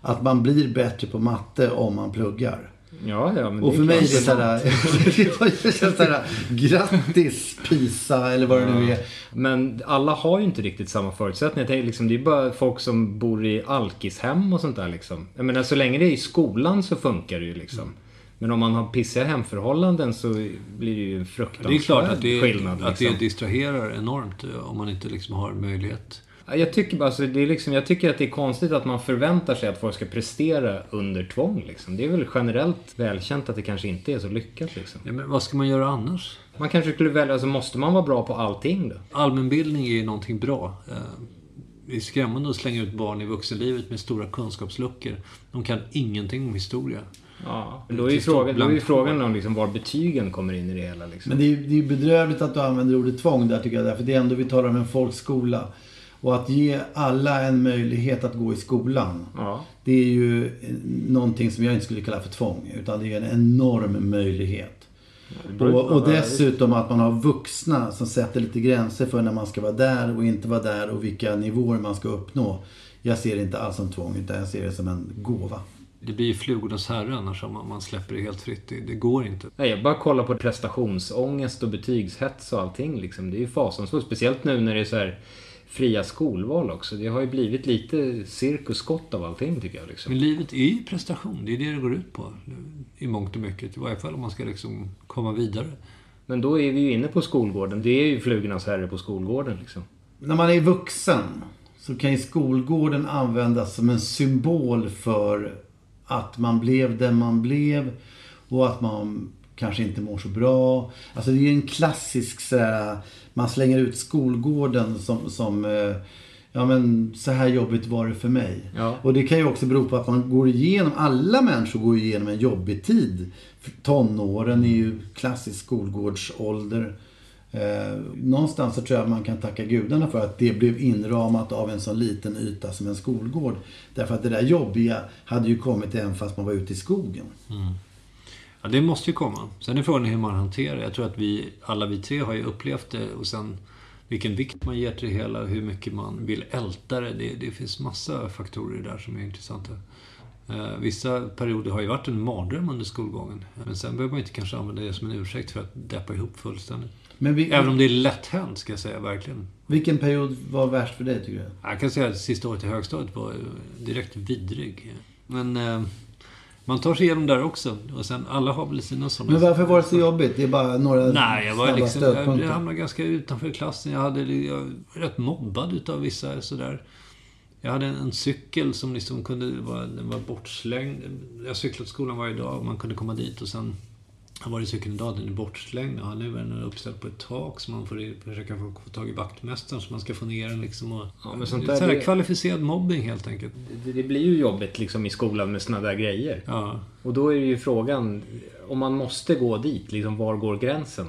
att man blir bättre på matte om man pluggar. Ja, ja, men Och för mig är det såhär, såhär, grattis PISA eller vad det nu är. Men alla har ju inte riktigt samma förutsättningar. Jag tänker liksom, det är bara folk som bor i alkishem och sånt där liksom. Jag menar, så länge det är i skolan så funkar det ju liksom. Men om man har pissiga hemförhållanden så blir det ju en fruktansvärd Det är klart att det, skillnad. att Liksom. det distraherar enormt eh, om man inte liksom har möjlighet. Ja, Jag tycker, bara, alltså, det är liksom, jag tycker att det är konstigt att man förväntar sig att folk ska prestera under tvång. Liksom. Det är väl generellt välkänt att det kanske inte är så lyckat. Liksom. Ja, men vad ska man göra annars? Man kanske skulle välja, alltså måste man vara bra på allting då? Allmänbildning är ju någonting bra. Eh, Det är skrämmande att slänga ut barn i vuxenlivet med stora kunskapsluckor. De kan ingenting om historia. Ja, då är ju frågan, då är ju frågan om liksom var betygen kommer in i det hela. Liksom. Men det är, är bedrövligt att du använder ordet tvång där tycker jag. Därför det är ändå vi talar om en folkskola. Och att ge alla en möjlighet att gå i skolan. Ja. Det är ju någonting som jag inte skulle kalla för tvång. Utan det är en enorm möjlighet. Och, och dessutom att man har vuxna som sätter lite gränser för när man ska vara där och inte vara där och vilka nivåer man ska uppnå. Jag ser det inte alls som tvång utan jag ser det som en gåva. Det blir ju flugornas herre annars om man, man släpper det helt fritt. Det, det går inte. Nej, jag bara kollar på prestationsångest och betygshets och allting. Liksom. Det är ju fasansfullt. Speciellt nu när det är så här fria skolval också. Det har ju blivit lite cirkusskott av allting tycker jag. Liksom. Men livet är ju prestation. Det är det det går ut på. I mångt och mycket. I varje fall om man ska liksom komma vidare. Men då är vi ju inne på skolgården. Det är ju flugornas herre på skolgården liksom. När man är vuxen så kan ju skolgården användas som en symbol för att man blev den man blev och att man kanske inte mår så bra. Alltså det är ju en klassisk sådär, man slänger ut skolgården som, som eh, ja men så här jobbigt var det för mig. Ja. Och det kan ju också bero på att man går igenom, alla människor går igenom en jobbig tid. Tonåren är ju klassisk skolgårdsålder. Eh, någonstans så tror jag man kan tacka gudarna för att det blev inramat av en så liten yta som en skolgård. Därför att det där jobbiga hade ju kommit även fast man var ute i skogen. Ja, det måste ju komma. Sen är frågan hur man hanterar det. Jag tror att vi, alla vi tre har ju upplevt det och sen vilken vikt man ger till det hela, hur mycket man vill älta det. Det, det finns massa faktorer där som är intressanta. Eh, vissa perioder har ju varit en mardröm under skolgången. Men sen behöver man inte kanske använda det som en ursäkt för att deppa ihop fullständigt. Men vi, Även om det är lätt hänt, ska jag säga, verkligen. Vilken period var värst för dig tycker du? Jag kan säga att sista året i högstadiet var direkt vidrig. Men eh, man tar sig igenom där också. Och sen, alla har väl sina sådana... Men varför var det så jobbigt? Det är bara några Nej, jag var liksom... Jag, jag hamnade ganska utanför klassen. Jag, hade, jag var rätt mobbad utav vissa sådär. Jag hade en, en cykel som liksom kunde vara, den var bortslängd. Jag cyklade till skolan varje dag och man kunde komma dit och sen var det cykeln idag, den är bortslängd. Ja, nu är den uppställd på ett tak så man får i- försöka få, få tag i vaktmästaren så man ska få ner den liksom. Och, Ja, men sånt där, så här det- kvalificerad mobbing helt enkelt. Det, det blir ju jobbigt liksom i skolan med såna där grejer. Ja. Och då är ju frågan, om man måste gå dit, liksom var går gränsen?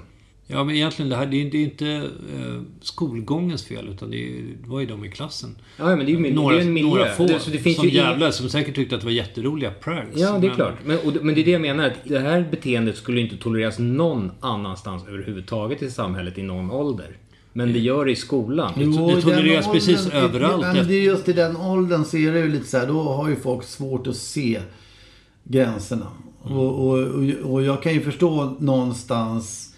Ja, men egentligen det här, det är, det är inte eh, skolgångens fel utan det, är, det var ju de i klassen. Ja, men det är ju några, det är en miljö. Några få Det- så det finns som ju jävlar som säkert tyckte att det var jätteroliga pranks. Ja, det är men- klart. Men, och, men det är det jag menar. Att det här beteendet skulle inte tolereras någon annanstans överhuvudtaget i samhället i någon ålder. Men det gör det i skolan. Jo, det tolereras precis åldern- överallt Men det är just i den åldern så är det ju lite så här, då har ju folk svårt att se gränserna. Mm. Och, och, och, och jag kan ju förstå någonstans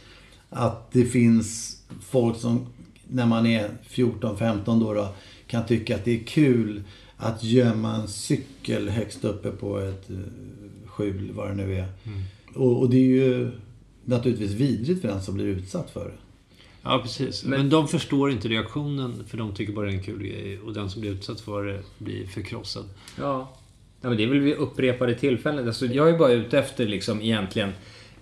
att det finns folk som när man är 14-15 då, då kan tycka att det är kul att gömma en cykel högst uppe på ett eh, skjul, vad det nu är. Mm. Och, och det är ju naturligtvis vidrigt för den som blir utsatt för det. Ja, precis. Men, de förstår inte reaktionen för de tycker bara det är en kul grej. Och den som blir utsatt för det blir förkrossad. Ja. ja men det är väl vid upprepade tillfällen. Alltså, jag är bara ute efter liksom egentligen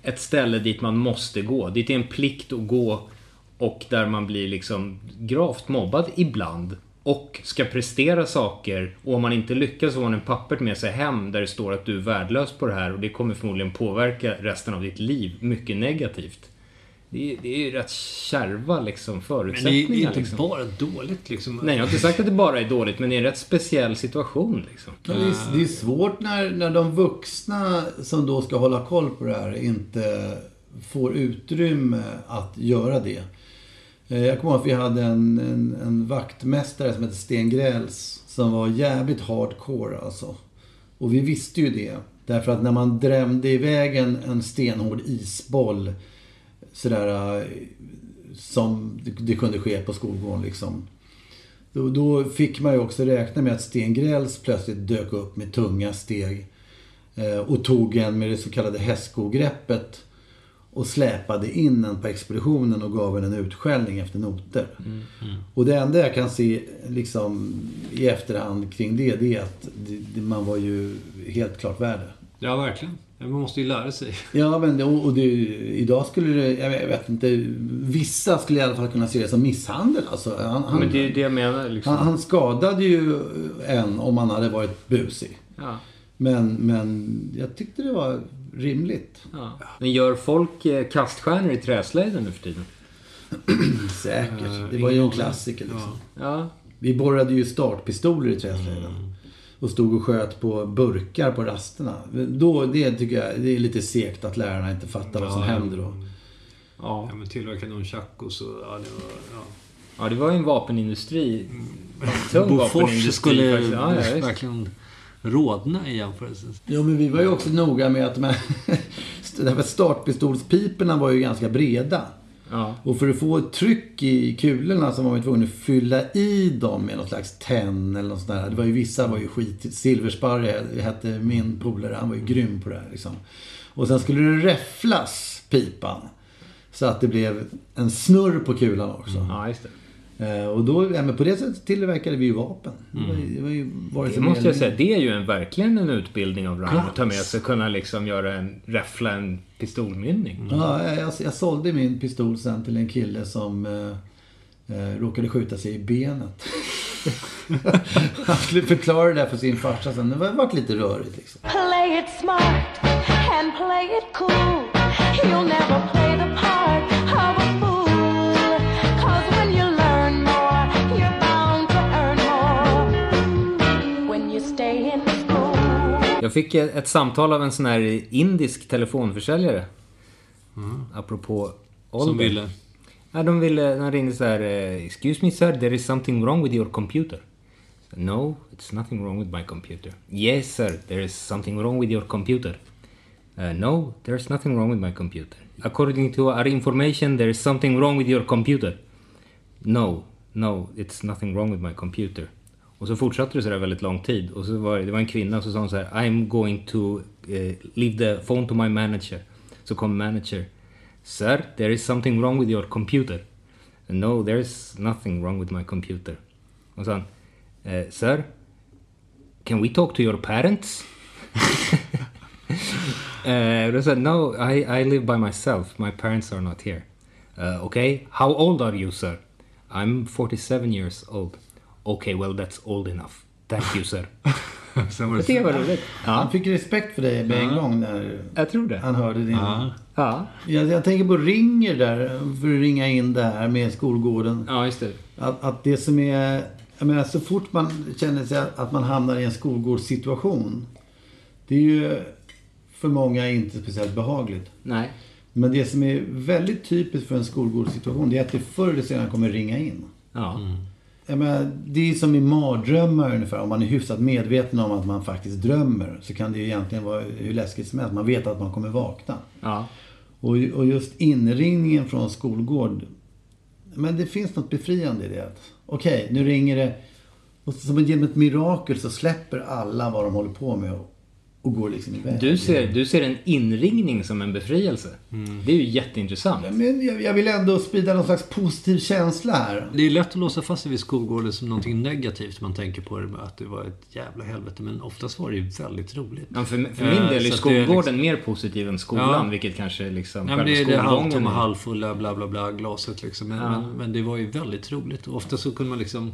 ett ställe dit man måste gå. Dit är en plikt att gå och där man blir liksom gravt mobbad ibland. Och ska prestera saker och om man inte lyckas så har man en pappert med sig hem där det står att du är värdelös på det här och det kommer förmodligen påverka resten av ditt liv mycket negativt. Det är, det är ju rätt kärva liksom Men det förutsättningar. är, det är inte liksom. bara dåligt liksom. Nej, jag har inte sagt att det bara är dåligt, men det är en rätt speciell situation. Liksom. Men det, är, det är svårt när, när de vuxna som då ska hålla koll på det här inte får utrymme att göra det. Eh, Jag kommer ihåg att vi hade en, en, en vaktmästare som hette Sten Gräls som var jävligt hardcore alltså. Och vi visste ju det. Därför att när man drämde iväg en, en stenhård isboll sådär eh, som det, det kunde ske på skolgården liksom. Då, då fick man ju också räkna med att Sten Gräls plötsligt dök upp med tunga steg. Eh, och tog en med det så kallade hästskogreppet. Och släpade in en på expeditionen och gav en en utskällning efter noter. Och det enda jag kan se liksom i efterhand kring det, det är att det, det, man var ju helt klart värde. Ja, verkligen. Man måste ju lära sig. Ja, men det, och det, idag skulle det, jag vet- inte, vissa skulle i alla fall kunna se det som misshandel. Alltså, han, han, Men det är det jag menar. Liksom. han, han skadade ju en om han hade varit busig. Ja. Men, men jag tyckte det var rimligt. Ja. Men gör folk eh, kaststjärnor i träslöjden nu för tiden? Säkert. Det var ju en klassiker liksom. Ja. Vi borrade ju startpistoler i träslöjden. Och stod och sköt på burkar på rasterna. Då, det tycker jag det är lite segt att lärarna inte fattar vad som Ja, händer då. Ja. men tillverka nunchakos och... Ja, det var, ja. Ja, det var ju en vapenindustri. Tung Bofors vapenindustri skulle faktiskt. Ja, ja, verkligen rodna i jämförelse. Jo, men vi var ju också noga med att de här startpistolspiporna var ju ganska breda. Ja. Och för att få ett tryck i kulorna så var man tvungen att fylla i dem med något slags tenn eller något sånt där. Det var ju vissa var ju skit. Silversparre hette min polare. Han var ju grym på det här liksom. Och sen skulle det räfflas, pipan. Så att det blev en snurr på kulan också. Ja, just det. Eh, Och då, ja, men på det sättet tillverkade vi ju vapen. Det var, ju- det var ju vare Det sig måste jag säga, det är ju en, verkligen en utbildning av rang att ta med sig. Kunna liksom göra en, räffla en pistolmynning. Ja, jag, jag, jag sålde min pistol sen till en kille som eh, eh, råkade skjuta sig i benet. Han skulle förklara det där för sin farsa sen. Det var, varit lite rörigt liksom. Play it smart and play it cool. You'll never play the part Jag fick ett, samtal av en sån här indisk telefonförsäljare. Apropå ålder. Som ville? Ja, de ville, de ringde så här, eh, Excuse me sir, there is something wrong with your computer. No, it's nothing wrong with my computer. Yes sir, there is something wrong with your computer. Uh, no, there's nothing wrong with my computer. According to our information, there is something wrong with your computer. No, no, it's nothing wrong with my computer. Och så fortsatte det sådär väldigt lång tid. Och så var det, det var en kvinna som sa hon så här, I'm going to uh, leave the phone to my manager. Så kom manager. Sir, there is something wrong with your computer. No, there is nothing wrong with my computer. Och så sa han, eh, Sir, can we talk to your parents? Uh, då sa no, I, I live by myself. My parents are not here. Uh, okay, how old are you, sir? I'm 47 years old. Okay, well, that's old enough. Thank you, sir. Sen var tycker det var roligt. Han fick respekt för dig med en gång när Jag tror det. han hörde din... Ja. Ja, Jag, jag tänker på ringer där, för att ringa in det här med skolgården. ja just det. Att, att det som är... Jag menar, så fort man känner sig att man hamnar i en skolgårdssituation. Det är ju för många inte speciellt behagligt. Nej. Men det som är väldigt typiskt för en skolgårdssituation, det är att det förr eller senare kommer ringa in. Ja. Jag menar, det är som i mardrömmar ungefär. Om man är hyfsat medveten om att man faktiskt drömmer så kan det ju egentligen vara hur läskigt som helst. Man vet att man kommer vakna. Ja. Och, och just inringningen från skolgård. Men det finns något befriande i det. Okej, nu ringer det. Och som genom ett mirakel så släpper alla vad de håller på med och, och går liksom iväg. Du ser, du ser en inringning som en befrielse. Det är ju jätteintressant. Men jag, jag vill ändå sprida någon slags positiv känsla här. Det är lätt att låsa fast sig vid skolgården som någonting negativt. Man tänker på det med att det var ett jävla helvete. Men oftast var det ju väldigt roligt. Ja, för, för min Eh, del är är skolgården mer positiv än skolan, Ja. vilket kanske liksom Ja, men det är det halvtomma, halvfulla, bla bla bla glaset liksom. Men, Ja. men, men det var ju väldigt roligt. Och ofta så kunde man liksom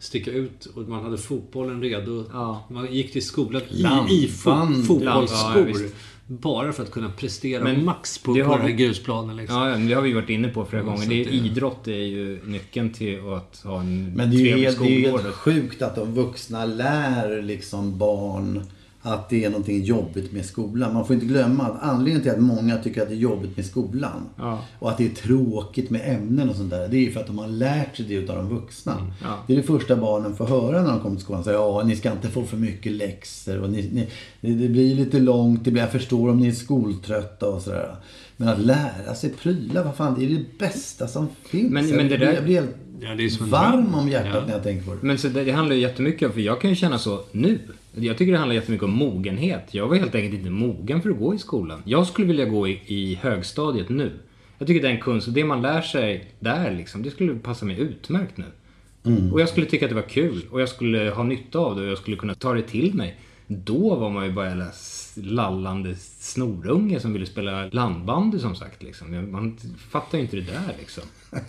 sticka ut och man hade fotbollen redo. Ja. Man gick till skolan i, Lampan. i fo- fotbollsskor. Ja, bara för att kunna prestera Men max på, det på har den här vi- grusplanen. Liksom. Ja, men det har vi varit inne på flera gånger. Det är, det- Idrott är ju nyckeln till att ha en Men det är ju trevlig helt, det är ju skolgård. helt sjukt att de vuxna lär liksom barn att det är någonting jobbigt med skolan. Man får inte glömma att anledningen till att många tycker att det är jobbigt med skolan Ja. och att det är tråkigt med ämnen och sånt där. Det är ju för att de har lärt sig det utav de vuxna. Mm, Ja. Det är det första barnen får höra när de kommer till skolan. Så, ja, ni ska inte få för mycket läxor och ni, ni, det, blir lite långt. Det blir, jag förstår om ni är skoltrötta och sådär. Men att lära sig pryla, vad fan, det är det bästa som finns. Men- jag, men det blir- där- jag blir helt Ja, det är som en varm om hjärtat Ja. när jag tänker på det. Men så det, det handlar ju jättemycket om, för jag kan ju känna så nu. Jag tycker det handlar jättemycket om mogenhet. Jag var helt enkelt inte mogen för att gå i skolan. Jag skulle vilja gå i, i högstadiet nu. Jag tycker den kunskap, det man lär sig där liksom, det skulle passa mig utmärkt nu. Mm. Och jag skulle tycka att det var kul och jag skulle ha nytta av det och jag skulle kunna ta det till mig. Då var man ju bara en lallande snorunge som ville spela landbandy som sagt. Liksom. Man fattar ju inte det där liksom.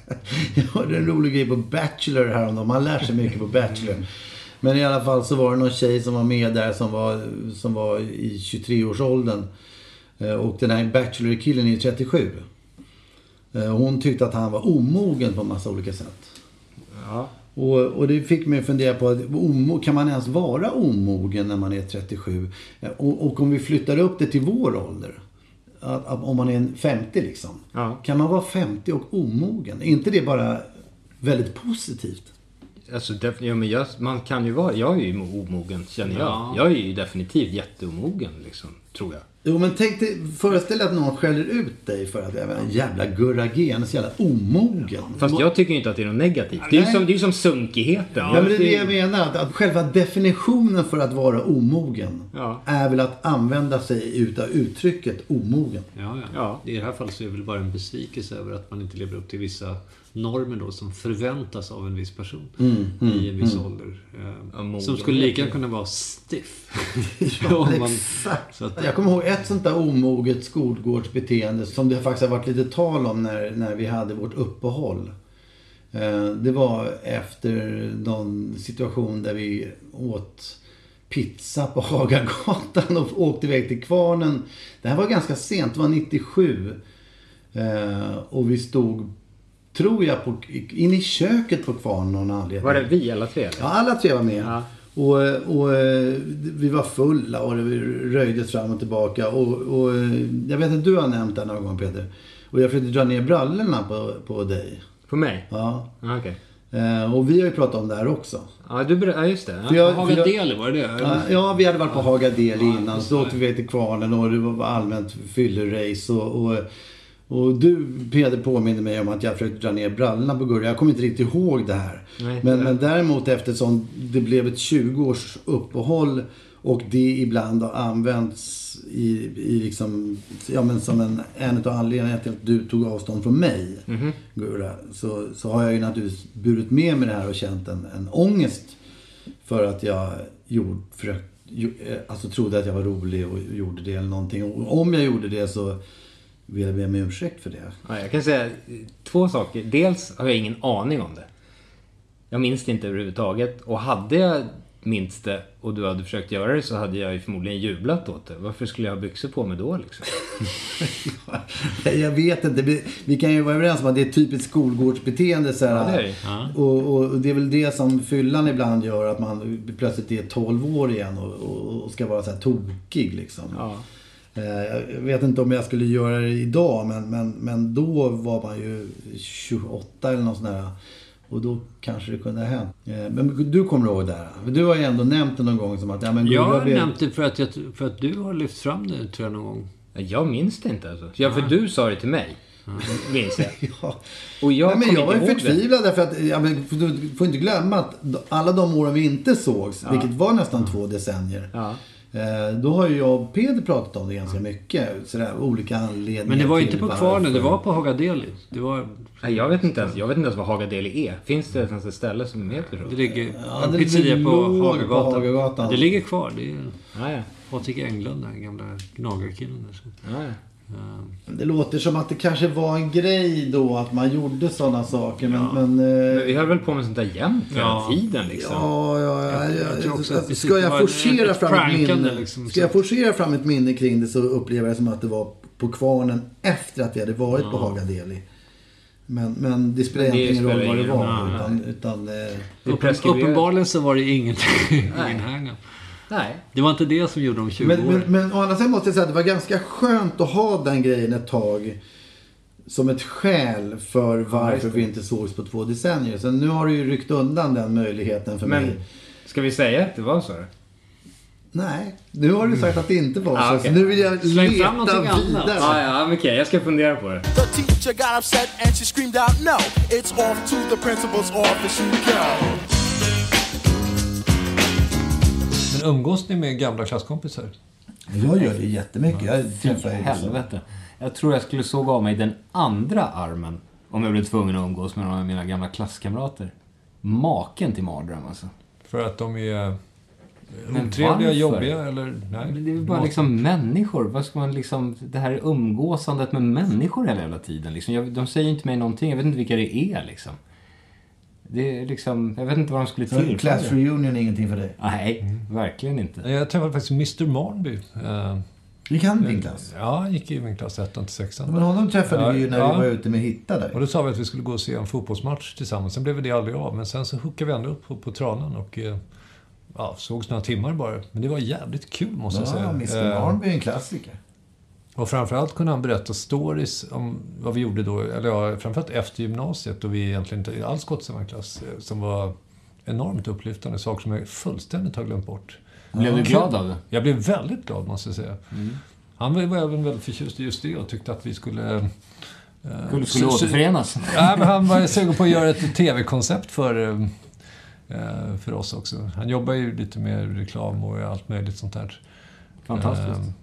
Jag hörde en rolig grej på Bachelor häromdagen. Man lär sig mycket på Bachelor. Men i alla fall så var det någon tjej som var med där som var, som var i 23-årsåldern. Eh, Och den här Bachelor-killen är 37. Eh, Hon tyckte att han var omogen på en massa olika sätt. Ja. Och, och det fick mig att fundera på, att kan man ens vara omogen när man är 37? Och, och om vi flyttar upp det till vår ålder. Att, att, om man är en 50 liksom. Ja. Kan man vara 50 och omogen? Är inte det bara väldigt positivt? Alltså, def- ja, men jag, man kan ju vara... Jag är ju omogen, känner jag. Ja. Jag är ju definitivt jätteomogen, liksom. Tror jag. Jo men tänk dig, föreställ dig att någon skäller ut dig för att, jag vet, inte, jävla Gurra så jävla omogen. Fast jag tycker ju inte att det är något negativt. Det är ju som, det är som sunkigheten. Ja, men det är det jag menar. Att, att själva definitionen för att vara omogen Ja. är väl att använda sig utav uttrycket omogen. Ja, ja. I det här fallet så är det väl bara en besvikelse över att man inte lever upp till vissa normer då som förväntas av en viss person Mm, mm, i en viss mm. ålder. Eh, som skulle lika kunna vara stiff. Ja, Om man- exakt. så att- Jag kommer ihåg ett sånt där omoget skolgårdsbeteende som det faktiskt har varit lite tal om när, när vi hade vårt uppehåll. Eh, Det var efter någon situation där vi åt pizza på Hagagatan och åkte iväg till Kvarnen. Det här var ganska sent, det var 97. Eh, Och vi stod, tror jag, på, in i köket på Kvarnen av någon anledning. Var det vi alla tre? eller? Ja, alla tre var med. Och, och eh, vi var fulla och det röjdes fram och tillbaka. Och, och jag vet att du har nämnt det någon gång Peter. Och jag försökte dra ner brallorna på, på dig. På mig? Ja. Ah, Okej. Eh, Och vi har ju pratat om det här också. Ja, du ber- ja, just det. För jag- Haga jag- Deli, var det det? Ja, Ja, vi hade varit på Haga Deli innan. Så åkte vi till Kvarnen och det var allmänt fyllerace. Och, och, och du, Peder, påminner mig om att jag försökte dra ner brallorna på Gurra. Jag kommer inte riktigt ihåg det här. Nej. Men, men däremot eftersom det blev ett 20-års uppehåll och det ibland har använts i, i liksom, ja, men som en, en av anledningarna till att du tog avstånd från mig, Mhm. Gurra, så, så har jag ju naturligtvis burit med mig det här och känt en, en ångest för att jag gjorde, försökt, ju- eh, alltså trodde att jag var rolig och gjorde det eller någonting. Och om jag gjorde det så vill jag be om ursäkt för det. Ja, jag kan säga två saker. Dels har jag ingen aning om det. Jag minns det inte överhuvudtaget. Och hade jag minns det och du hade försökt göra det så hade jag ju förmodligen jublat åt det. Varför skulle jag ha byxor på mig då liksom? Jag vet inte. Vi- Vi kan ju vara överens om att det är ett typiskt skolgårdsbeteende. Så här, Ja, det det. Ja. och, och det är väl det som fyllan ibland gör. Att man plötsligt är 12 år igen och, och, och ska vara så här tokig. Liksom. Eh, Jag vet inte om jag skulle göra det idag. Men, men, men då var man ju 28 eller något sånt där. Och då kanske det kunde ha hänt. Eh, Men du kommer ihåg det här? För Du har ju ändå nämnt det någon gång som att... Ja, men Jag har blev- nämnt det för att, jag, för att du har lyft fram det, tror jag, någon gång. Jag minns det inte alltså. Ja, för du sa det till mig. Minns jag. Ja. Och jag Nej, men jag var ju förtvivlad därför att, ja, men, för du får inte glömma att alla de åren vi inte sågs, Ja. vilket var nästan två decennier. Eh, då har ju jag och Peder pratat om det ganska mycket. Sådär, olika anledningar Men det var inte till på. Kvarnen, det var på Haga Deli. Det var... Nej, Jag vet inte ens, jag vet inte ens vad Haga Deli är. Finns det ens ett ställe som heter så? Det ligger Ja, en det pizzeria på låg på Hagagatan. Hagagatan. Det ligger kvar. Det är. Patrik Englund, den gamla gnagarkillen. Ja, ja. Det låter som att det kanske var en grej då att man gjorde sådana saker. Men, men, eh, Men vi höll väl på med sånt där jämt hela Ja. tiden liksom. Ja, ja, ja, Jag- ja, jag tror också att det Ska jag forcera ett fram ett minne? liksom, Ska jag forcera fram ett minne kring det så upplever jag det som att det var på kvarnen efter att vi hade varit på Ja. Haga Deli. Men, men det spelar egentligen ingen roll vad det var. roll. Utan, utan, eh, preskriberat. uppenbarligen så var det ingen, ingen Nej. Det var inte det som gjorde dem 20 men, år. men, men å andra sidan måste jag säga att det var ganska skönt att ha den grejen ett tag. Som ett skäl för varför vi inte sågs på två decennier. Så nu har du ju ryckt undan den möjligheten för Men mig. ska vi säga att det var så? Nej, nu har du sagt att det inte var så. Ah, okej. Så nu vill jag Släng fram leta någonting annat. vidare. Ja, ja, men okej. Jag ska fundera på det. The teacher got upset and she screamed out, no, it's off to the principal's office you go. Men umgås ni med gamla klasskompisar? Jag gör det jättemycket. Jag träffar Fy helvete. Jag tror jag skulle såga av mig den andra armen om jag blev tvungen att umgås med några av mina gamla klasskamrater. Maken till mardröm alltså. För att de är Men otrevliga, jobbiga eller? Nej. Det är bara liksom människor. Vad ska man liksom... Det här umgåsandet med människor hela jävla tiden. Liksom. Jag, de säger inte mig någonting. Jag vet inte vilka det är liksom. Det är liksom... Jag vet inte vad de skulle tillföra. Class reunion är ingenting för dig? Nej, verkligen inte. Jag träffade faktiskt Mr Marnby. eh, Gick han i din klass? Ja, han gick i min klass 1 till 6. Ja, men honom träffade vi ju när vi var ute med Hitta där. Och då sa vi att vi skulle gå och se en fotbollsmatch tillsammans. Sen blev det aldrig av. Men sen så hookade vi ändå upp på, på Tranan och eh, ja, sågs några timmar bara. Men det var jävligt kul måste jag säga. Ja, Mr Eh, Barnby är en klassiker. Och framförallt kunde han berätta stories om vad vi gjorde då, eller ja, framförallt efter gymnasiet då vi egentligen inte alls gått samma klass, eh, som var enormt upplyftande, saker som jag fullständigt har glömt bort. Blev du glad av det? Jag blev väldigt glad måste jag säga. Mm. Han var, även väldigt förtjust i just det och tyckte att vi skulle... eh, Skulle- skulle återförenas. Ja, men han var sugen på att göra ett tv-koncept för, eh, eh, för oss också. Han jobbar ju lite med reklam och allt möjligt sånt där. Fantastiskt. Eh,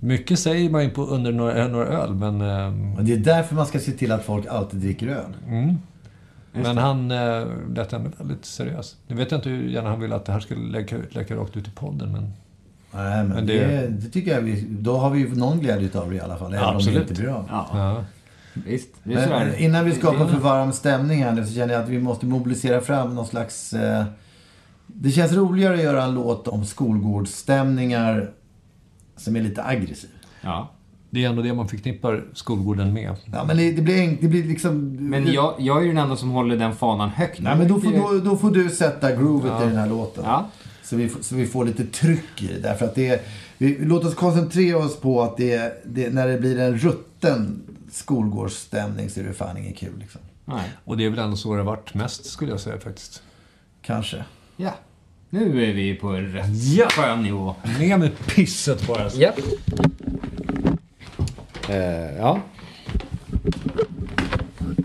Mycket säger man ju på under några, några öl, men... eh, det är därför man ska se till att folk alltid dricker öl. Mm. Men han äh, lät ändå väldigt seriös. Nu vet jag inte hur gärna han ville att det här skulle läcka, läcka rakt ut i podden, men... Nej, men, Men det... det- Det, tycker jag vi... Då har vi ju någon glädje av det i alla fall. Även om Absolut. det inte blir av. Ja. Visst, det är så Men, innan vi skapar för varm stämning här nu så känner jag att vi måste mobilisera fram någon slags... Eh, det känns roligare att göra en låt om skolgårdsstämningar som är lite aggressiv. Ja. Det är ändå det man förknippar skolgården med. Ja, men det, det blir, enk- det blir liksom... Men jag, jag är ju den enda som håller den fanan högt. Nej, men då får, då, då får du sätta groovet Ja. i den här låten. Ja. Så, vi, får- så vi får lite tryck i det. Därför att det är, vi, låt oss koncentrera oss på att det, det, när det blir en rutten skolgårdsstämning så är det fan inget kul. Liksom. Nej. Och det är väl ändå så det har varit mest, skulle jag säga faktiskt. Kanske. Ja. Nu är vi på en rätt Ja. skön nivå. Ner med pisset bara. Ja. Eh, ja.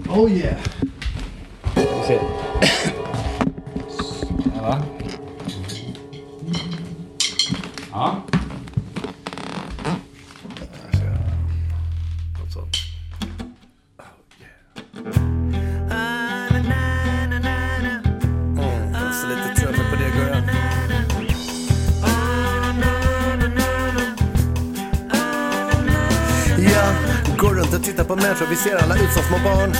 Oh yeah! Vi ser. Ja. Ja. Runt och tittar på människor, vi ser alla ut som små barn.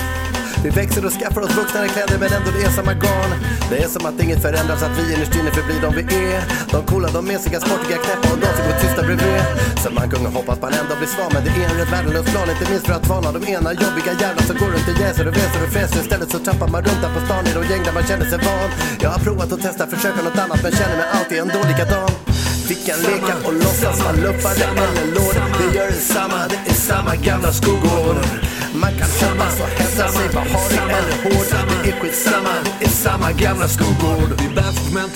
Vi växer och skaffar oss vuxnare kläder men ändå det är samma garn. Det är som att inget förändras, att vi innerst inne förblir de vi är. De coola, de mesiga, sportiga, knäppa och de som går tysta bredvid. Så man kunde hoppas man ändå blir svar men det är en rätt värdelös plan. Inte minst för att varna de ena jobbiga jävlar som går runt och jäser och väser och fräser. Istället så trampar man runt där på stan i de gäng där man känner sig van. Jag har provat att testa, försöka något annat men känner mig alltid ändå likadan. Vi kan leka och låtsas vara luffare eller låd. Det gör detsamma, det är samma gamla skolgård. Man kan samma, hälsa sig, vara harig eller hård. Det är skitsamma, det är samma gamla skolgård. Vi bär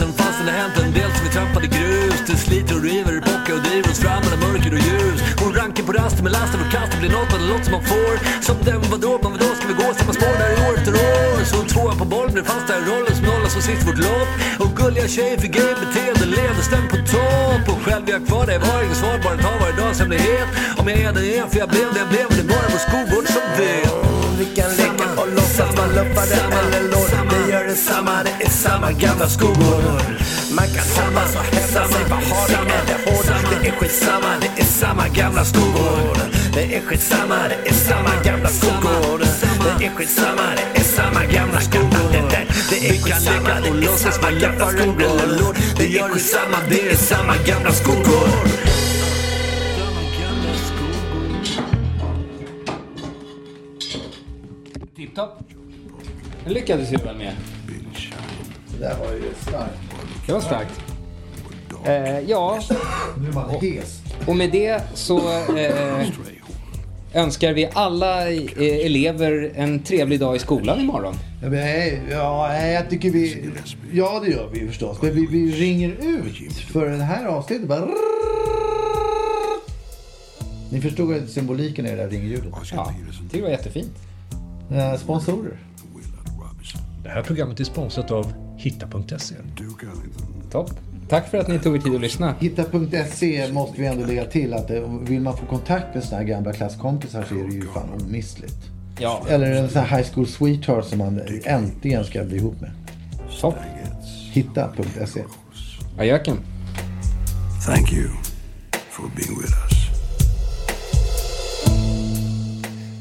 på fastän det hänt en del som vi trampade grus. Det sliter och river, bockar och driver oss fram mellan mörker och ljus. Hon ranken på rasten med lasten och kastar blir något av det låt som man får. Som den vadå, men vadå ska vi gå samma spår där i år efter år? Så tvåan på bollen blir fast där i rollen som nollan som sist i vårt lopp. Och gulliga tjejer för gay beteende leder stämt på topp. Och själv är jag kvar där, jag har inget svar, bara tar varje dags hemlighet. Om jag är den jag är, för jag blev det jag blev, det är bara vår skolgård som vet. Vi kan leka och låtsas vara luffare eller låd. Det gör detsamma, det är samma gamla skolgård. Man kan hoppas och hävda sig, vara harig eller hård. Det är skitsamma, det är samma gamla skolgård. Det är skitsamma, det är samma gamla skolgård. Det är skitsamma, det är samma gamla skolgård. Det är skitsamma, det är samma gamla skolgård. Det är skitsamma, det är samma gamla skolgård. Tipptopp. Det lyckades ju väl med. Det där var ju starkt. Det var starkt. Eh, ja, Nu är man hes. och med det så eh, önskar vi alla eh, elever en trevlig dag i skolan imorgon. Ja, men, ja, jag tycker vi... Ja, det gör vi förstås. Men vi, vi ringer ut för det här avsnittet. Bara... Ni förstod symboliken i det där ringljudet? Ja, det var jättefint. Eh, sponsorer. Det här programmet är sponsrat av Hitta.se. Topp. Tack för att ni tog er tid att lyssna. Hitta.se måste vi ändå lägga till att eh, vill man få kontakt med här gamla klasskompisar så är det ju fan omissligt. Ja. Eller en sån här high school sweetheart som man äntligen ska bli ihop med. Topp. Hitta.se. Ajöken. Thank you for being with us.